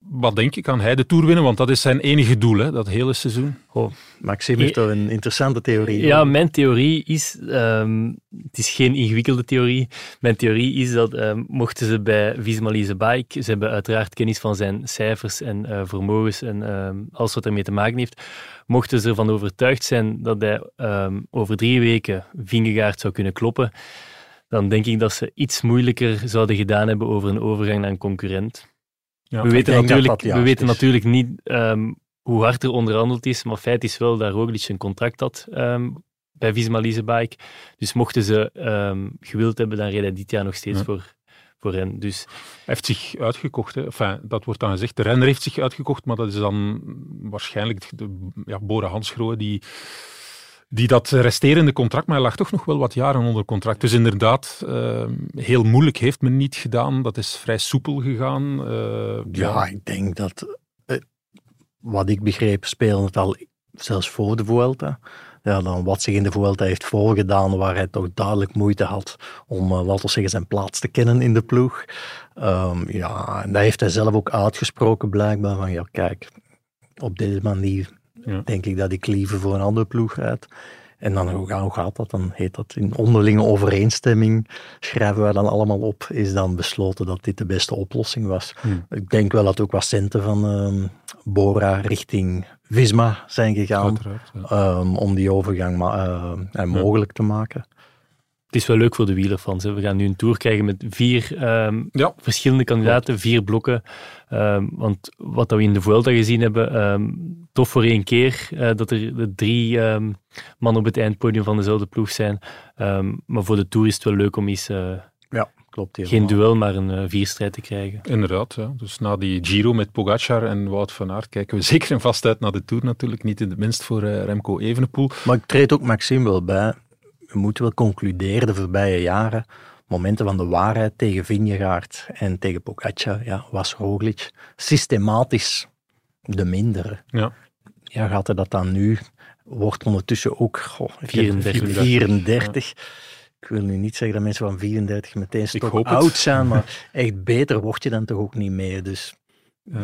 Speaker 2: Wat denk ik, kan hij de Tour winnen? Want dat is zijn enige doel, hè, dat hele seizoen.
Speaker 5: Oh, Maxime heeft toch een interessante theorie.
Speaker 6: Ja, mijn theorie is, um, het is geen ingewikkelde theorie, mijn theorie is dat um, mochten ze bij Visma Lease Bike, ze hebben uiteraard kennis van zijn cijfers en uh, vermogens en um, alles wat ermee te maken heeft, mochten ze ervan overtuigd zijn dat hij over drie weken Vingegaard zou kunnen kloppen, dan denk ik dat ze iets moeilijker zouden gedaan hebben over een overgang naar een concurrent. Ja, we weten, natuurlijk, dat dat we weten natuurlijk niet um, hoe hard er onderhandeld is, maar feit is wel dat Roglic een contract had um, bij Visma Leasebike. Dus mochten ze um, gewild hebben, dan reed hij dit jaar nog steeds ja. voor, voor hen. Dus...
Speaker 2: Hij heeft zich uitgekocht. Hè. Enfin, dat wordt dan gezegd. De renner heeft zich uitgekocht, maar dat is dan waarschijnlijk de, ja, Bora Hansgrohe die die dat resterende contract, maar hij lag toch nog wel wat jaren onder contract. Dus inderdaad, uh, heel moeilijk heeft men niet gedaan. Dat is vrij soepel gegaan. Uh,
Speaker 5: ja, ja, ik denk dat, uh, wat ik begreep, spelen het al zelfs voor de Vuelta. Ja, dan wat zich in de Vuelta heeft voorgedaan, waar hij toch duidelijk moeite had om, laten we zeggen, zijn plaats te kennen in de ploeg. Um, ja, en dat heeft hij zelf ook uitgesproken blijkbaar, van ja, kijk, op deze manier ja. denk ik dat ik liever voor een andere ploeg rijd. En dan, hoe gaat dat? Dan heet dat in onderlinge overeenstemming, schrijven wij dan allemaal op, is dan besloten dat dit de beste oplossing was. Hmm. Ik denk wel dat ook wat centen van um, Bora richting Visma zijn gegaan, ja. um, om die overgang uh, mogelijk te maken.
Speaker 6: Het is wel leuk voor de wielerfans. Hè. We gaan nu een tour krijgen met vier ehm,
Speaker 2: Ja.
Speaker 6: verschillende kandidaten, vier blokken. Ehm, want wat dat we in de Vuelta gezien hebben, ehm, tof voor één keer eh, dat er de drie ehm, mannen op het eindpodium van dezelfde ploeg zijn. Ehm, maar voor de Tour is het wel leuk om eens eh,
Speaker 5: Ja, klopt.
Speaker 6: geen duel, maar een eh, vierstrijd te krijgen.
Speaker 2: Inderdaad, ja. dus na die Giro met Pogacar en Wout van Aert kijken we zeker en vast uit naar de Tour natuurlijk. Niet in het minst voor Remco Evenepoel.
Speaker 5: Maar ik treed ook Maxime wel bij. We moeten wel concluderen de voorbije jaren. Momenten van de waarheid tegen Vingegaard en tegen Pogacar ja, was Roglic systematisch de mindere.
Speaker 2: Ja.
Speaker 5: Ja, gaat hij dat dan nu? Wordt ondertussen ook goh, ik heb
Speaker 6: 34.
Speaker 5: 34. Ik wil nu niet zeggen dat mensen van 34 meteen stok oud zijn, maar echt beter word je dan toch ook niet meer. Dus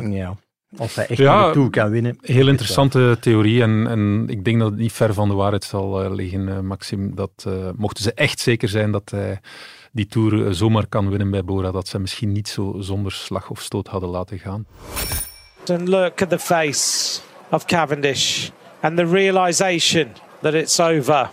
Speaker 5: ja, of hij echt
Speaker 2: Ja,
Speaker 5: ja, toe kan winnen.
Speaker 2: Heel interessante theorie en, en ik denk dat het niet ver van de waarheid zal eh, liggen, eh, Maxime. Dat eh, mochten ze echt zeker zijn dat hij die Tour zomaar kan winnen bij Bora, dat ze misschien niet zo zonder slag of stoot hadden laten gaan.
Speaker 3: And look at the face of Cavendish and the realization that it's over.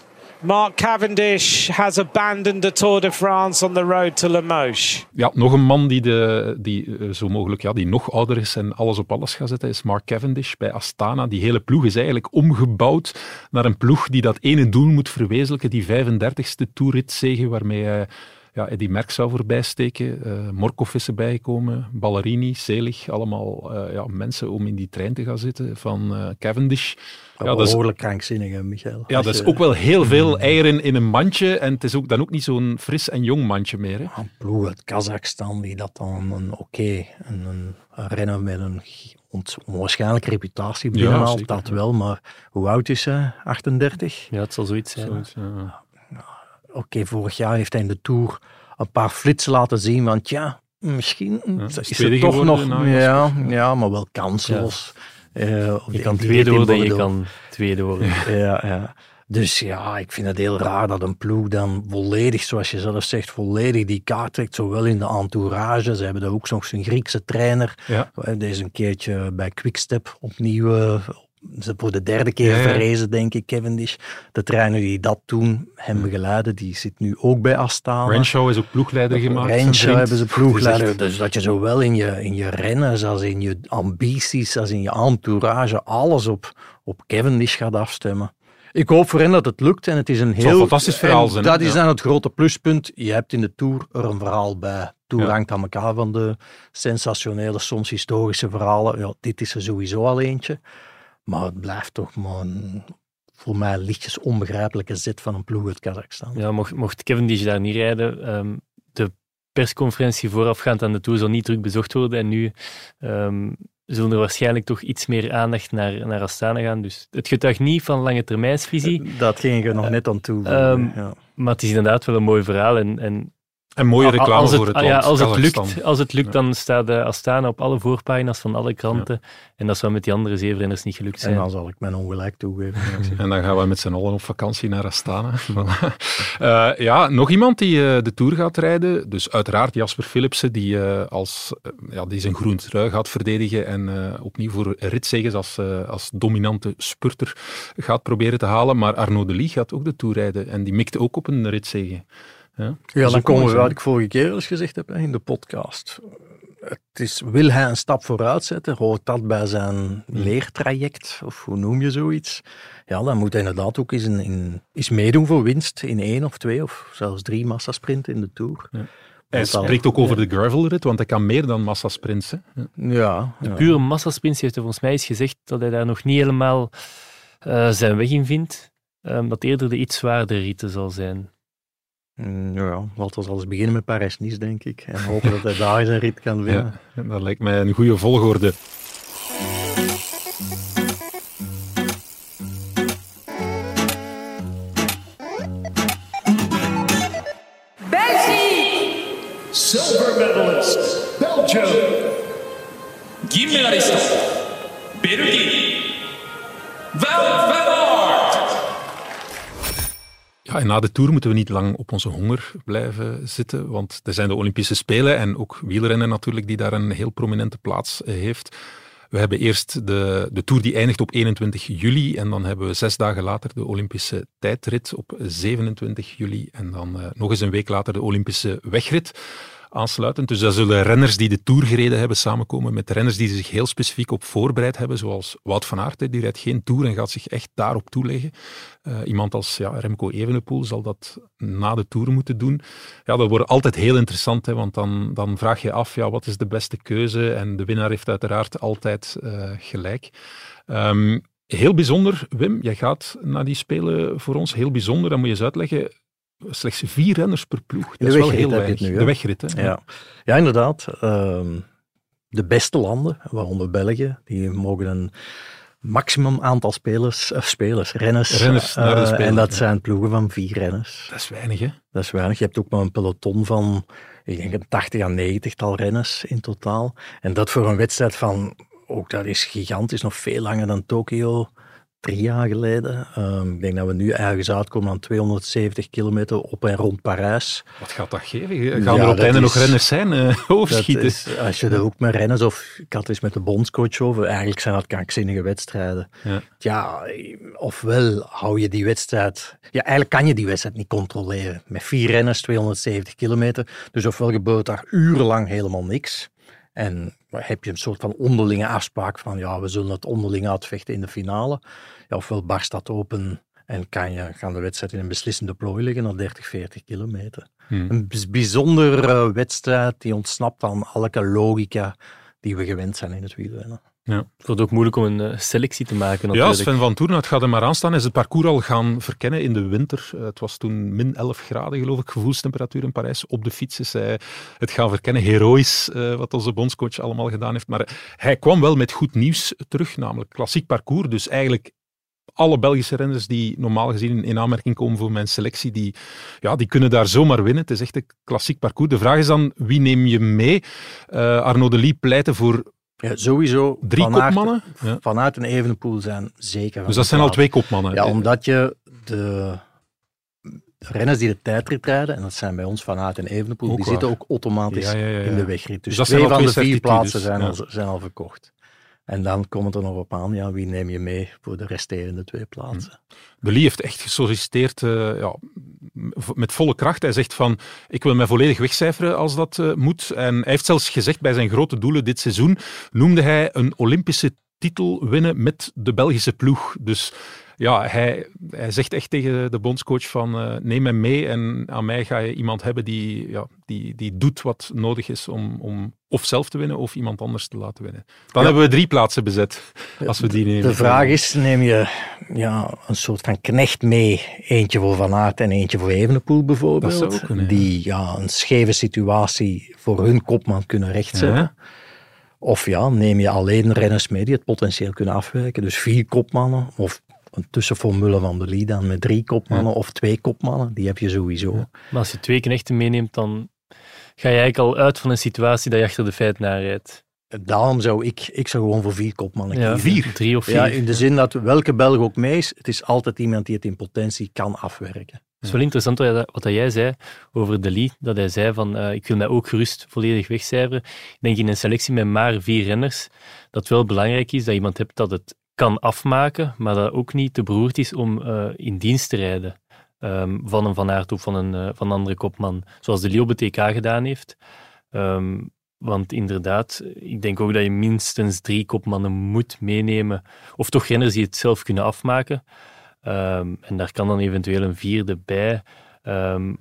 Speaker 3: Mark Cavendish has abandoned the Tour de France on the road to Limoges.
Speaker 2: Ja, nog een man die, de, die eh, zo mogelijk ja, die nog ouder is en alles op alles gaat zetten, is Mark Cavendish bij Astana. Die hele ploeg is eigenlijk omgebouwd naar een ploeg die dat ene doel moet verwezenlijken, die 35ste toeritzege waarmee hij ja, Eddie Merckx zou voorbij steken. eh Morkov is erbij gekomen, Ballerini, Selig, allemaal eh, ja, mensen om in die trein te gaan zitten van eh, Cavendish. Ja, dat is
Speaker 5: Behoorlijk krankzinnig, hè, Michael.
Speaker 2: ja, dat is
Speaker 5: je-
Speaker 2: ook wel heel veel eieren in een mandje. En het is ook, dan ook niet zo'n fris en jong mandje meer. Hè.
Speaker 5: een ploeg uit Kazachstan die dat dan een oké, een, een, een renner met een onwaarschijnlijke reputatie binnenhaalt,
Speaker 2: zeker,
Speaker 5: dat
Speaker 2: ja.
Speaker 5: wel, maar hoe oud is hij? 38?
Speaker 6: Ja, het zal zoiets zijn.
Speaker 2: Zoiets, ja.
Speaker 5: Oké, vorig jaar heeft hij in de Tour een paar flitsen laten zien, want ja, misschien
Speaker 2: is
Speaker 5: het toch nog, ja, ja, maar wel kansloos. Eh, op
Speaker 6: Je
Speaker 5: de-
Speaker 6: kan tweede worden en je kan tweede worden.
Speaker 5: Ja, ja. Dus ja, ik vind het heel raar dat een ploeg dan volledig, zoals je zelf zegt, volledig die kaart trekt. Zowel in de entourage, ze hebben daar ook nog zijn Griekse trainer.
Speaker 2: Ja.
Speaker 5: Deze een keertje bij Quickstep opnieuw, eh, ze voor de derde keer
Speaker 2: Ja, ja.
Speaker 5: verrezen, denk ik, Cavendish. De trainer die dat toen hem begeleidde, die zit nu ook bij Astana.
Speaker 2: Renshaw is ook ploegleider gemaakt.
Speaker 5: Renshaw hebben ze ploegleider.
Speaker 2: is echt-
Speaker 5: Dus dat je zowel in je, in je renners als in je ambities, als in je entourage, alles op, op Cavendish gaat afstemmen. Ik hoop voor hen dat het lukt en het is een heel...
Speaker 2: een fantastisch verhaal zijn,
Speaker 5: Dat is
Speaker 2: Ja.
Speaker 5: dan het grote pluspunt. Je hebt in de Tour er een verhaal bij. Tour
Speaker 2: Ja.
Speaker 5: hangt aan elkaar van de sensationele, soms historische verhalen. Ja, dit is er sowieso al eentje. Maar het blijft toch maar een, voor mij lichtjes onbegrijpelijke zet van een ploeg uit Kazachstan.
Speaker 6: Ja, mocht, mocht Cavendish daar niet rijden, ehm, de persconferentie voorafgaand aan de Tour zal niet druk bezocht worden. En nu ehm, zullen er waarschijnlijk toch iets meer aandacht naar, naar Astana gaan. Dus het getuigt niet van lange termijnsvisie,
Speaker 5: Dat ging ik er nog net aan toe.
Speaker 6: Ehm,
Speaker 5: ja.
Speaker 6: maar het is inderdaad wel een mooi verhaal. En, en
Speaker 2: En mooie reclame
Speaker 6: als het,
Speaker 2: voor het
Speaker 6: ah
Speaker 2: land.
Speaker 6: ja, als, het lukt, als het lukt,
Speaker 2: Ja.
Speaker 6: dan staat de Astana op alle voorpagina's van alle kranten. En dat zou met die andere zeven renners niet gelukt
Speaker 5: En
Speaker 6: zijn.
Speaker 5: dan zal ik mijn ongelijk toegeven.
Speaker 2: En dan gaan we met z'n allen op vakantie naar Astana. Eh, ja, nog iemand die eh, de Tour gaat rijden. Dus uiteraard Jasper Philipsen, die, eh, als, eh, ja, die zijn groen trui gaat verdedigen en eh, opnieuw voor ritzeges als, eh, als dominante spurter gaat proberen te halen. Maar Arnaud de Lie gaat ook de Tour rijden en die mikte ook op een ritzege. Ja,
Speaker 5: Ja, dan komen we wat ik vorige keer eens gezegd heb in de podcast. Het is, wil hij een stap vooruit zetten? Hoort dat bij zijn leertraject? Of hoe noem je zoiets? Ja, dan moet hij inderdaad ook eens, in, in, eens meedoen voor winst in één of twee of zelfs drie massasprinten in de Tour.
Speaker 2: Hij
Speaker 5: Want dan-
Speaker 2: spreekt ook over de gravelrit, want hij kan meer dan massasprints. hè. Ja.
Speaker 5: Ja, ja.
Speaker 6: Pure massasprints heeft hij volgens mij eens gezegd dat hij daar nog niet helemaal eh, zijn weg in vindt. Ehm, dat eerder de iets zwaardere ritten zal zijn.
Speaker 5: Nou ja, laten we alles beginnen met Parijs-Nice, denk ik. En hopen dat hij daar zijn rit kan winnen.
Speaker 2: Dat lijkt mij een goede volgorde. Belgium.
Speaker 8: Silver medalist, Belgium!
Speaker 9: Guy medalist, België! Wout
Speaker 2: na de Tour moeten we niet lang op onze honger blijven zitten, want er zijn de Olympische Spelen en ook wielrennen natuurlijk, die daar een heel prominente plaats eh, heeft. We hebben eerst de, de Tour die eindigt op 21 juli en dan hebben we zes dagen later de Olympische tijdrit op 27 juli en dan uh, nog eens een week later de Olympische wegrit aansluitend. Dus daar zullen renners die de Tour gereden hebben samenkomen met renners die zich heel specifiek op voorbereid hebben, zoals Wout van Aert, die rijdt geen Tour en gaat zich echt daarop toeleggen. Uh, iemand als ja, Remco Evenepoel zal dat na de Tour moeten doen. Ja, dat wordt altijd heel interessant, hè, want dan, dan vraag je af, ja, wat is de beste keuze? En de winnaar heeft uiteraard altijd uh, gelijk. Um, Heel bijzonder, Wim, jij gaat naar die Spelen voor ons. Heel bijzonder, dan moet je eens uitleggen slechts vier renners per ploeg. Dat is wel heel weinig. Nu, de wegrit, hè?
Speaker 5: Ja, ja inderdaad. Uh, de beste landen, waaronder België, die mogen een maximum aantal spelers, uh, spelers renners,
Speaker 2: renners uh, spelen,
Speaker 5: en dat ja. zijn ploegen van vier renners.
Speaker 2: Dat is weinig, hè?
Speaker 5: Dat is weinig. Je hebt ook maar een peloton van, ik denk een 80 à 90 tal renners in totaal. En dat voor een wedstrijd van, ook dat is gigantisch, nog veel langer dan Tokio drie jaar geleden. Um, ik denk dat we nu ergens uitkomen aan 270 kilometer op en rond Parijs.
Speaker 2: Wat gaat dat geven? Gaan ja, er op het einde nog renners zijn? Uh, overschieten?
Speaker 5: Is, als je er ook met renners, of ik had eens met de bondscoach over, eigenlijk zijn dat krankzinnige wedstrijden. Ja. ja, ofwel hou je die wedstrijd... Ja, eigenlijk kan je die wedstrijd niet controleren. Met vier renners, 270 kilometer. Dus ofwel gebeurt daar urenlang helemaal niks. En heb je een soort van onderlinge afspraak van ja, we zullen het onderling uitvechten in de finale. Ja, ofwel barst dat open en kan je, gaan de wedstrijd in een beslissende plooi liggen naar 30, 40 kilometer. Hmm. Een bijzondere wedstrijd die ontsnapt aan elke logica die we gewend zijn in het wielrennen.
Speaker 6: Ja. Het wordt ook moeilijk om een uh, selectie te maken.
Speaker 2: Ja, Sven van Toorn, het gaat er maar aan staan. Is het parcours al gaan verkennen in de winter? Uh, het was toen min 11 graden, geloof ik, gevoelstemperatuur in Parijs. Op de fiets is hij het gaan verkennen. Heroïs, uh, wat onze bondscoach allemaal gedaan heeft. Maar hij kwam wel met goed nieuws terug, namelijk klassiek parcours. Dus eigenlijk alle Belgische renners die normaal gezien in aanmerking komen voor mijn selectie, die, ja, die kunnen daar zomaar winnen. Het is echt een klassiek parcours. De vraag is dan, wie neem je mee? Arnaud de Lee pleitte voor
Speaker 5: ja, sowieso.
Speaker 2: Drie kopmannen?
Speaker 5: Ja. Vanuit een evenpoel zijn zeker.
Speaker 2: Dus dat zijn al twee kopmannen?
Speaker 5: Ja, omdat je de renners die de tijdrit rijden, en dat zijn bij ons vanuit een evenpoel, die zitten ook automatisch ja, in de wegrit. Dus, dus twee van de vier plaatsen zijn, al, zijn al verkocht. En dan komt het er nog op aan, ja, wie neem je mee voor de resterende twee plaatsen. Hm.
Speaker 2: De Lee heeft echt gesolliciteerd uh, ja, met volle kracht. Hij zegt van, ik wil mij volledig wegcijferen als dat uh, moet. En hij heeft zelfs gezegd bij zijn grote doelen dit seizoen, noemde hij een Olympische titel winnen met de Belgische ploeg. Dus ja, hij, hij zegt echt tegen de bondscoach van uh, neem mij mee en aan mij ga je iemand hebben die, ja, die, die doet wat nodig is om, om of zelf te winnen of iemand anders te laten winnen. Dan hebben we drie plaatsen bezet als we die nemen.
Speaker 5: De vraag is, neem je ja, een soort van knecht mee, eentje voor Van Aert en eentje voor Evenepoel bijvoorbeeld, die ja, een scheve situatie voor hun kopman kunnen rechtzetten. Ja. Of ja, neem je alleen renners mee die het potentieel kunnen afwerken. Dus vier kopmannen of een tussenformule van de Lee dan met drie kopmannen of twee kopmannen. Die heb je sowieso.
Speaker 6: Maar als je twee knechten meeneemt, dan ga je eigenlijk al uit van een situatie dat je achter de feit naar rijdt.
Speaker 5: Daarom zou ik, ik zou gewoon voor vier kopmannen
Speaker 6: ja, Vier? Drie of vier.
Speaker 5: Ja, in de zin dat welke Belg ook mee is, het is altijd iemand die het in potentie kan afwerken.
Speaker 6: Het is wel interessant wat jij zei over de Lee, dat hij zei van uh, ik wil mij ook gerust volledig wegcijferen. Ik denk in een selectie met maar vier renners, dat het wel belangrijk is dat iemand hebt dat het kan afmaken, maar dat ook niet te beroerd is om uh, in dienst te rijden um, van een Van Aert of van een, uh, van andere kopman, zoals de op TK gedaan heeft. Um, want inderdaad, ik denk ook dat je minstens drie kopmannen moet meenemen, of toch renners die het zelf kunnen afmaken. Um, en daar kan dan eventueel een vierde bij.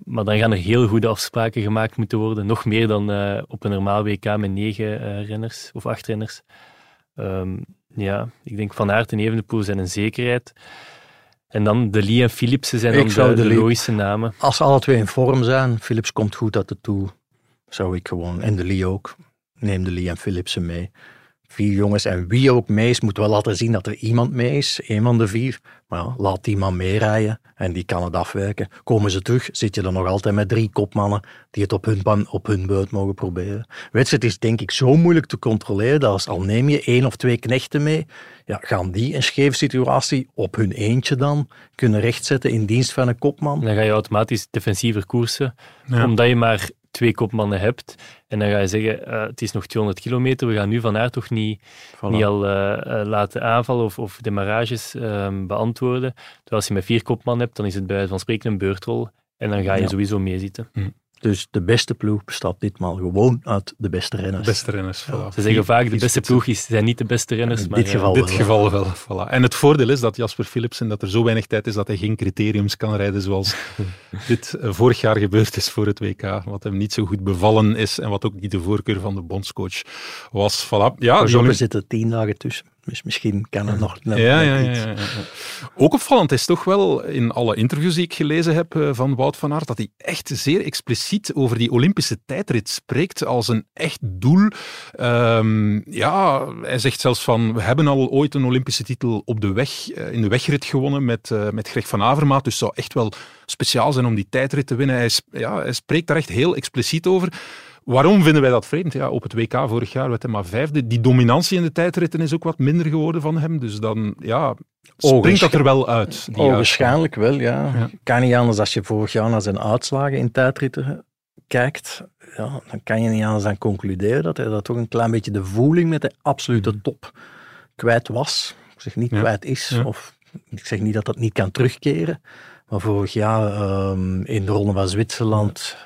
Speaker 6: Maar dan gaan er heel goede afspraken gemaakt moeten worden. Nog meer dan uh, op een normaal WK met negen renners of acht renners. Ja, ik denk Van Aert en Evenepoel zijn een zekerheid. En dan de Lee en Philipsen zijn dan de, de, de logische namen.
Speaker 5: Als alle twee in vorm zijn, Philips komt goed uit de toe, zou ik gewoon, en de Lee ook, neem de Lee en Philipsen mee vier jongens. En wie ook mee is, moet wel laten zien dat er iemand mee is. Een van de vier. Maar laat die man meerijden en die kan het afwerken. Komen ze terug, zit je er nog altijd met drie kopmannen die het op hun, op hun beurt mogen proberen. Wedstrijd is denk ik zo moeilijk te controleren dat als al neem je één of twee knechten mee, ja, gaan die een scheef situatie op hun eentje dan kunnen rechtzetten in dienst van een kopman.
Speaker 6: Dan ga je automatisch defensiever koersen, omdat je maar twee kopmannen hebt en dan ga je zeggen, uh, het is nog 200 kilometer, we gaan nu Van Aert toch niet, voilà. niet al uh, laten aanvallen of, of demarages um, beantwoorden. Terwijl als je met vier kopmannen hebt, dan is het bij van spreken een beurtrol en dan ga je ja. sowieso meezitten.
Speaker 5: Hm. Dus de beste ploeg bestaat ditmaal gewoon uit de beste renners.
Speaker 2: beste renners, voilà.
Speaker 6: Ze zeggen vaak, de beste ploeg is, zijn niet de beste renners.
Speaker 5: In
Speaker 6: maar
Speaker 5: dit geval
Speaker 2: in dit
Speaker 5: wel.
Speaker 2: geval wel. Voilà. En het voordeel is dat Jasper Philipsen, dat er zo weinig tijd is dat hij geen criteriums kan rijden zoals dit uh, vorig jaar gebeurd is voor het WK. Wat hem niet zo goed bevallen is en wat ook niet de voorkeur van de bondscoach was. Voilà. Ja,
Speaker 5: er Jean... zitten tien dagen tussen. Dus misschien kan het nog net,
Speaker 2: ja, ja, ja, ja, Ook opvallend is toch wel in alle interviews die ik gelezen heb uh, van Wout van Aert, dat hij echt zeer expliciet over die Olympische tijdrit spreekt als een echt doel. Um, ja, hij zegt zelfs van, we hebben al ooit een Olympische titel op de weg, uh, in de wegrit gewonnen met, uh, met Greg van Avermaat, dus het zou echt wel speciaal zijn om die tijdrit te winnen. Hij, ja, hij spreekt daar echt heel expliciet over. Waarom vinden wij dat vreemd? Ja, op het WK vorig jaar werd hij maar vijfde. Die dominantie in de tijdritten is ook wat minder geworden van hem. Dus dan ja, springt dat er wel uit.
Speaker 5: Waarschijnlijk wel, ja. ja. Kan niet anders als je vorig jaar naar zijn uitslagen in tijdritten kijkt. Ja, dan kan je niet anders dan concluderen dat hij dat toch een klein beetje de voeling met de absolute top kwijt was. Ik zeg niet
Speaker 2: Ja.
Speaker 5: kwijt is,
Speaker 2: Ja.
Speaker 5: of ik zeg niet dat dat niet kan terugkeren. Maar vorig jaar ehm, in de Ronde van Zwitserland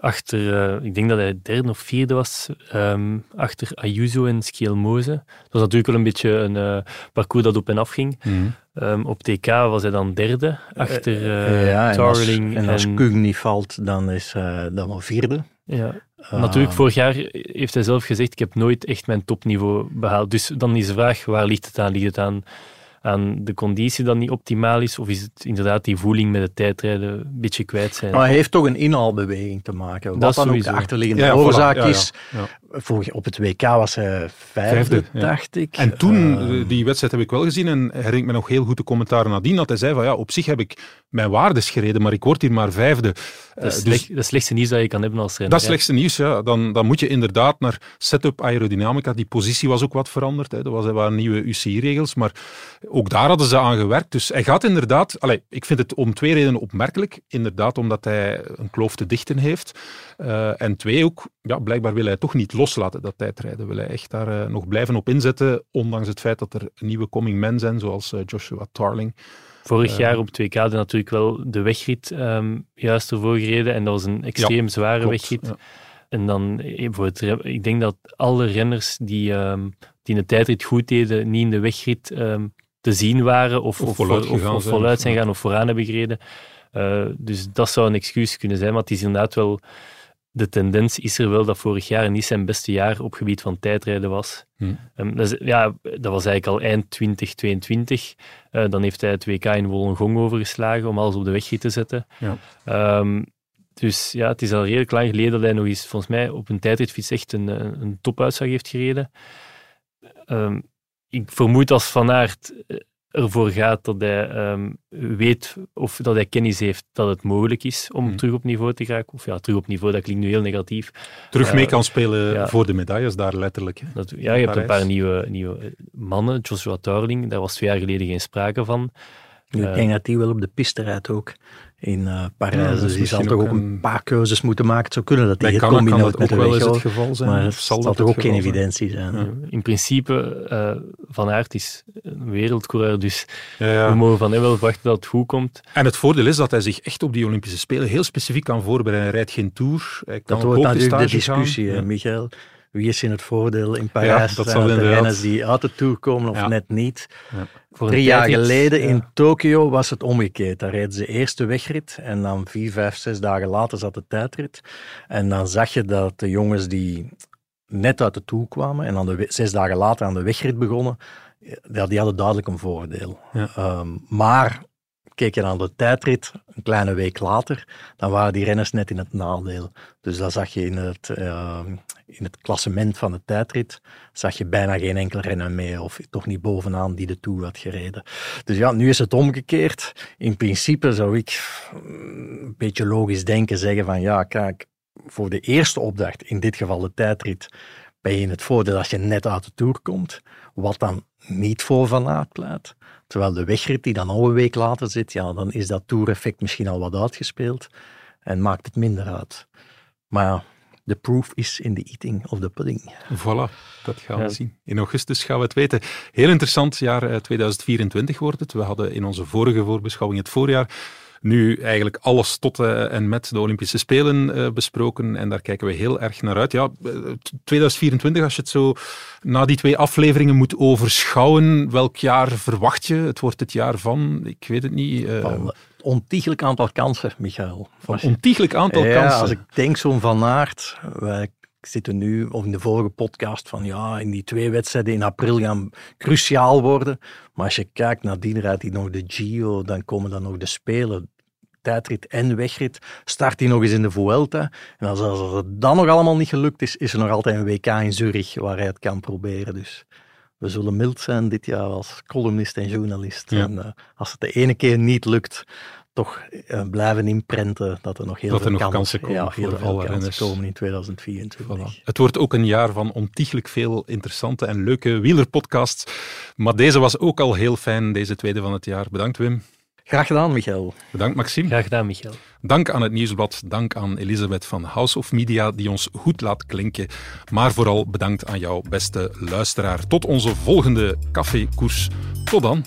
Speaker 6: achter, eh, ik denk dat hij derde of vierde was, ehm, achter Ayuso en Schielmoze. Dat was natuurlijk wel een beetje een eh, parcours dat op en af ging.
Speaker 2: Mhm.
Speaker 6: Ehm, op TK was hij dan derde, achter eh
Speaker 5: ja, en als,
Speaker 6: Tarling.
Speaker 5: en als
Speaker 6: en-
Speaker 5: niet valt, dan is hij dan wel vierde.
Speaker 6: ja. Natuurlijk, vorig jaar heeft hij zelf gezegd, ik heb nooit echt mijn topniveau behaald. Dus dan is de vraag, waar ligt het aan? Ligt het aan, aan de conditie dat niet optimaal is? Of is het inderdaad die voeling met het tijdrijden een beetje kwijt zijn?
Speaker 5: Maar hij heeft toch een inhaalbeweging te maken. Wat
Speaker 6: Dat
Speaker 5: dan ook
Speaker 6: sowieso.
Speaker 5: de achterliggende
Speaker 2: Ja, voilà.
Speaker 5: oorzaak
Speaker 2: Ja, ja.
Speaker 5: is. Vorig, op het WK was hij vijfde,
Speaker 2: Vijfde, ja.
Speaker 5: dacht ik.
Speaker 2: En toen,
Speaker 5: Ehm,
Speaker 2: eh, die wedstrijd heb ik wel gezien en herinner ik me nog heel goed de commentaren nadien, dat hij zei van ja, op zich heb ik mijn waardes gereden, maar ik word hier maar vijfde. Eh,
Speaker 6: dat is
Speaker 2: dus
Speaker 6: slecht- dat slechtste nieuws dat je kan hebben als renner.
Speaker 2: dat is slechtste nieuws, ja. Dan, dan moet je inderdaad naar setup aerodynamica. Die positie was ook wat veranderd. Hè. Er was- er waren nieuwe UCI-regels, maar ook daar hadden ze aan gewerkt. Dus hij gaat inderdaad... Allee, ik vind het om twee redenen opmerkelijk. Inderdaad, omdat hij een kloof te dichten heeft. Eh, en twee ook, ja, blijkbaar wil hij toch niet loslaten, dat tijdrijden. Wil hij echt daar eh, nog blijven op inzetten, ondanks het feit dat er nieuwe coming men zijn, zoals eh, Joshua Tarling.
Speaker 6: Vorig jaar op 2K hadden natuurlijk wel de wegrit ehm, juist ervoor gereden. En dat was een extreem zware
Speaker 2: Klopt,
Speaker 6: wegrit.
Speaker 2: ja.
Speaker 6: En dan, ik denk dat alle renners die, ehm, die in de tijdrit goed deden, niet in de wegrit ehm, te zien waren. Of,
Speaker 2: Of
Speaker 6: of,
Speaker 2: voluit
Speaker 6: of- voluit zijn gaan of vooraan hebben gereden. Dus dat zou een excuus kunnen zijn. Maar het is inderdaad wel... De tendens is er wel dat vorig jaar niet zijn beste jaar op gebied van tijdrijden was.
Speaker 2: Hm.
Speaker 6: Ehm, dat, is- ja, dat was eigenlijk al eind 2022. Eh, dan heeft hij het WK in Wollongong overgeslagen om alles op de weg te zetten.
Speaker 2: Ja.
Speaker 6: Ehm, dus ja, het is al redelijk lang geleden dat hij nog eens, volgens mij, op een tijdritfiets echt een, een, een topuitslag heeft gereden. Ehm, ik vermoed als Van Aert eh, ervoor gaat dat hij ehm, weet of dat hij kennis heeft dat het mogelijk is om
Speaker 2: Mhm.
Speaker 6: terug op niveau te geraken. Of ja, terug op niveau, dat klinkt nu heel negatief.
Speaker 2: Terug
Speaker 6: Eh,
Speaker 2: mee kan spelen
Speaker 6: ja.
Speaker 2: voor de medailles daar letterlijk. Hè.
Speaker 6: Dat, ja, je hebt een paar nieuwe, nieuwe eh, mannen. Joshua Tarling, daar was twee jaar geleden geen sprake van.
Speaker 5: ik
Speaker 6: Eh,
Speaker 5: dat die wel op de piste rijdt ook in eh,
Speaker 2: Ja,
Speaker 5: Parijs.
Speaker 2: dat is
Speaker 5: dus die zal toch
Speaker 2: ook
Speaker 5: een
Speaker 2: een-
Speaker 5: paar keuzes moeten maken. Het zou kunnen dat het
Speaker 2: dat
Speaker 5: met
Speaker 2: ook
Speaker 5: de
Speaker 2: wel eens het geval zijn.
Speaker 5: Maar
Speaker 2: of
Speaker 5: het
Speaker 2: zal
Speaker 5: zal
Speaker 2: dat
Speaker 5: toch ook geen evidentie zijn.
Speaker 2: Ja.
Speaker 6: In principe, eh Van Aert is een wereldcoureur, dus
Speaker 2: Ja, ja.
Speaker 6: we mogen van hem wel verwachten dat het goed komt.
Speaker 2: En het voordeel is dat hij zich echt op die Olympische Spelen heel specifiek kan voorbereiden. Hij rijdt geen tour. Hij kan
Speaker 5: Dat wordt natuurlijk de discussie,
Speaker 2: Ja.
Speaker 5: Michael. Wie is in het voordeel in Parijs?
Speaker 2: dat
Speaker 5: Zijn
Speaker 2: zal
Speaker 5: het de
Speaker 2: inderdaad-
Speaker 5: renners die uit de Tour komen of
Speaker 2: Ja.
Speaker 5: net niet?
Speaker 6: Voor een
Speaker 5: Drie jaar geleden
Speaker 6: ja.
Speaker 5: in Tokio was het omgekeerd. Daar reden ze eerst de wegrit en dan vier, vijf, zes dagen later zat de tijdrit. En dan zag je dat de jongens die net uit de Tour kwamen en dan de, zes dagen later aan de wegrit begonnen, ja, die hadden duidelijk een voordeel.
Speaker 2: Ja.
Speaker 5: Ehm, maar keek je naar de tijdrit, een kleine week later, dan waren die renners net in het nadeel. Dus dat zag je in het, ehm, in het klassement van de tijdrit, zag je bijna geen enkel renner meer, of toch niet bovenaan die de Tour had gereden. Dus ja, nu is het omgekeerd. In principe zou ik mm, een beetje logisch denken, zeggen van ja, kijk, voor de eerste opdracht, in dit geval de tijdrit, ben je in het voordeel als je net uit de Tour komt, wat dan niet voor Van Aert pleit. Terwijl de wegrit die dan al een week later zit, ja, dan is dat Tour-effect misschien al wat uitgespeeld en maakt het minder uit. Maar ja, the proof is in the eating of the pudding.
Speaker 2: Voilà, dat gaan we
Speaker 6: Ja.
Speaker 2: zien. In augustus gaan we het weten. Heel interessant jaar eh, 2024 wordt het. We hadden in onze vorige voorbeschouwing het voorjaar nu eigenlijk alles tot eh, en met de Olympische Spelen eh, besproken. En daar kijken we heel erg naar uit. Ja, eh, 2024, als je het zo na die twee afleveringen moet overschouwen, welk jaar verwacht je? Het wordt het jaar van, ik weet het niet, eh,
Speaker 5: Van een ontiegelijk aantal kansen, Michael.
Speaker 2: van ontiegelijk aantal
Speaker 5: ja,
Speaker 2: kansen.
Speaker 5: Als ik denk zo'n Van Aert, wij zitten nu, of in de vorige podcast, van ja, in die twee wedstrijden in april gaan cruciaal worden. Maar als je kijkt naar die rijdt hij nog de Giro, dan komen dan nog de Spelen, tijdrit en wegrit. Start hij nog eens in de Vuelta. En als, als het dan nog allemaal niet gelukt is, is er nog altijd een WK in Zurich waar hij het kan proberen. Dus we zullen mild zijn dit jaar als columnist en journalist.
Speaker 2: Ja.
Speaker 5: En eh, als het de ene keer niet lukt, toch eh, blijven inprenten dat er nog heel
Speaker 2: Dat
Speaker 5: veel
Speaker 2: er nog
Speaker 5: kansen,
Speaker 2: kansen komen
Speaker 5: ja, heel
Speaker 2: voor
Speaker 5: veel
Speaker 2: alle
Speaker 5: kansen komen in 2024.
Speaker 2: Voilà. Het wordt ook een jaar van ontiegelijk veel interessante en leuke wielerpodcasts. Maar deze was ook al heel fijn, deze tweede van het jaar. Bedankt Wim.
Speaker 5: Graag gedaan, Michael.
Speaker 2: Bedankt Maxime.
Speaker 6: Graag gedaan, Michael.
Speaker 2: Dank aan het Nieuwsblad. Dank aan Elisabeth van House of Media, die ons goed laat klinken. Maar vooral bedankt aan jou, beste luisteraar. Tot onze volgende cafékoers. Tot dan.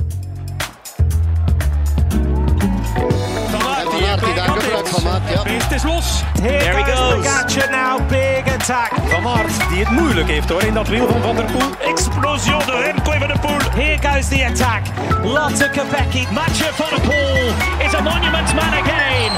Speaker 3: is los.
Speaker 4: Here
Speaker 3: There he
Speaker 4: goes. Gatje now, big attack.
Speaker 3: Van Aert, die het moeilijk heeft hoor, in dat wiel van Van der Poel. Explosie door Remco van der Poel.
Speaker 4: Here goes the attack. Lotte Kopecky.
Speaker 3: Matcher van der Poel is a monument man again.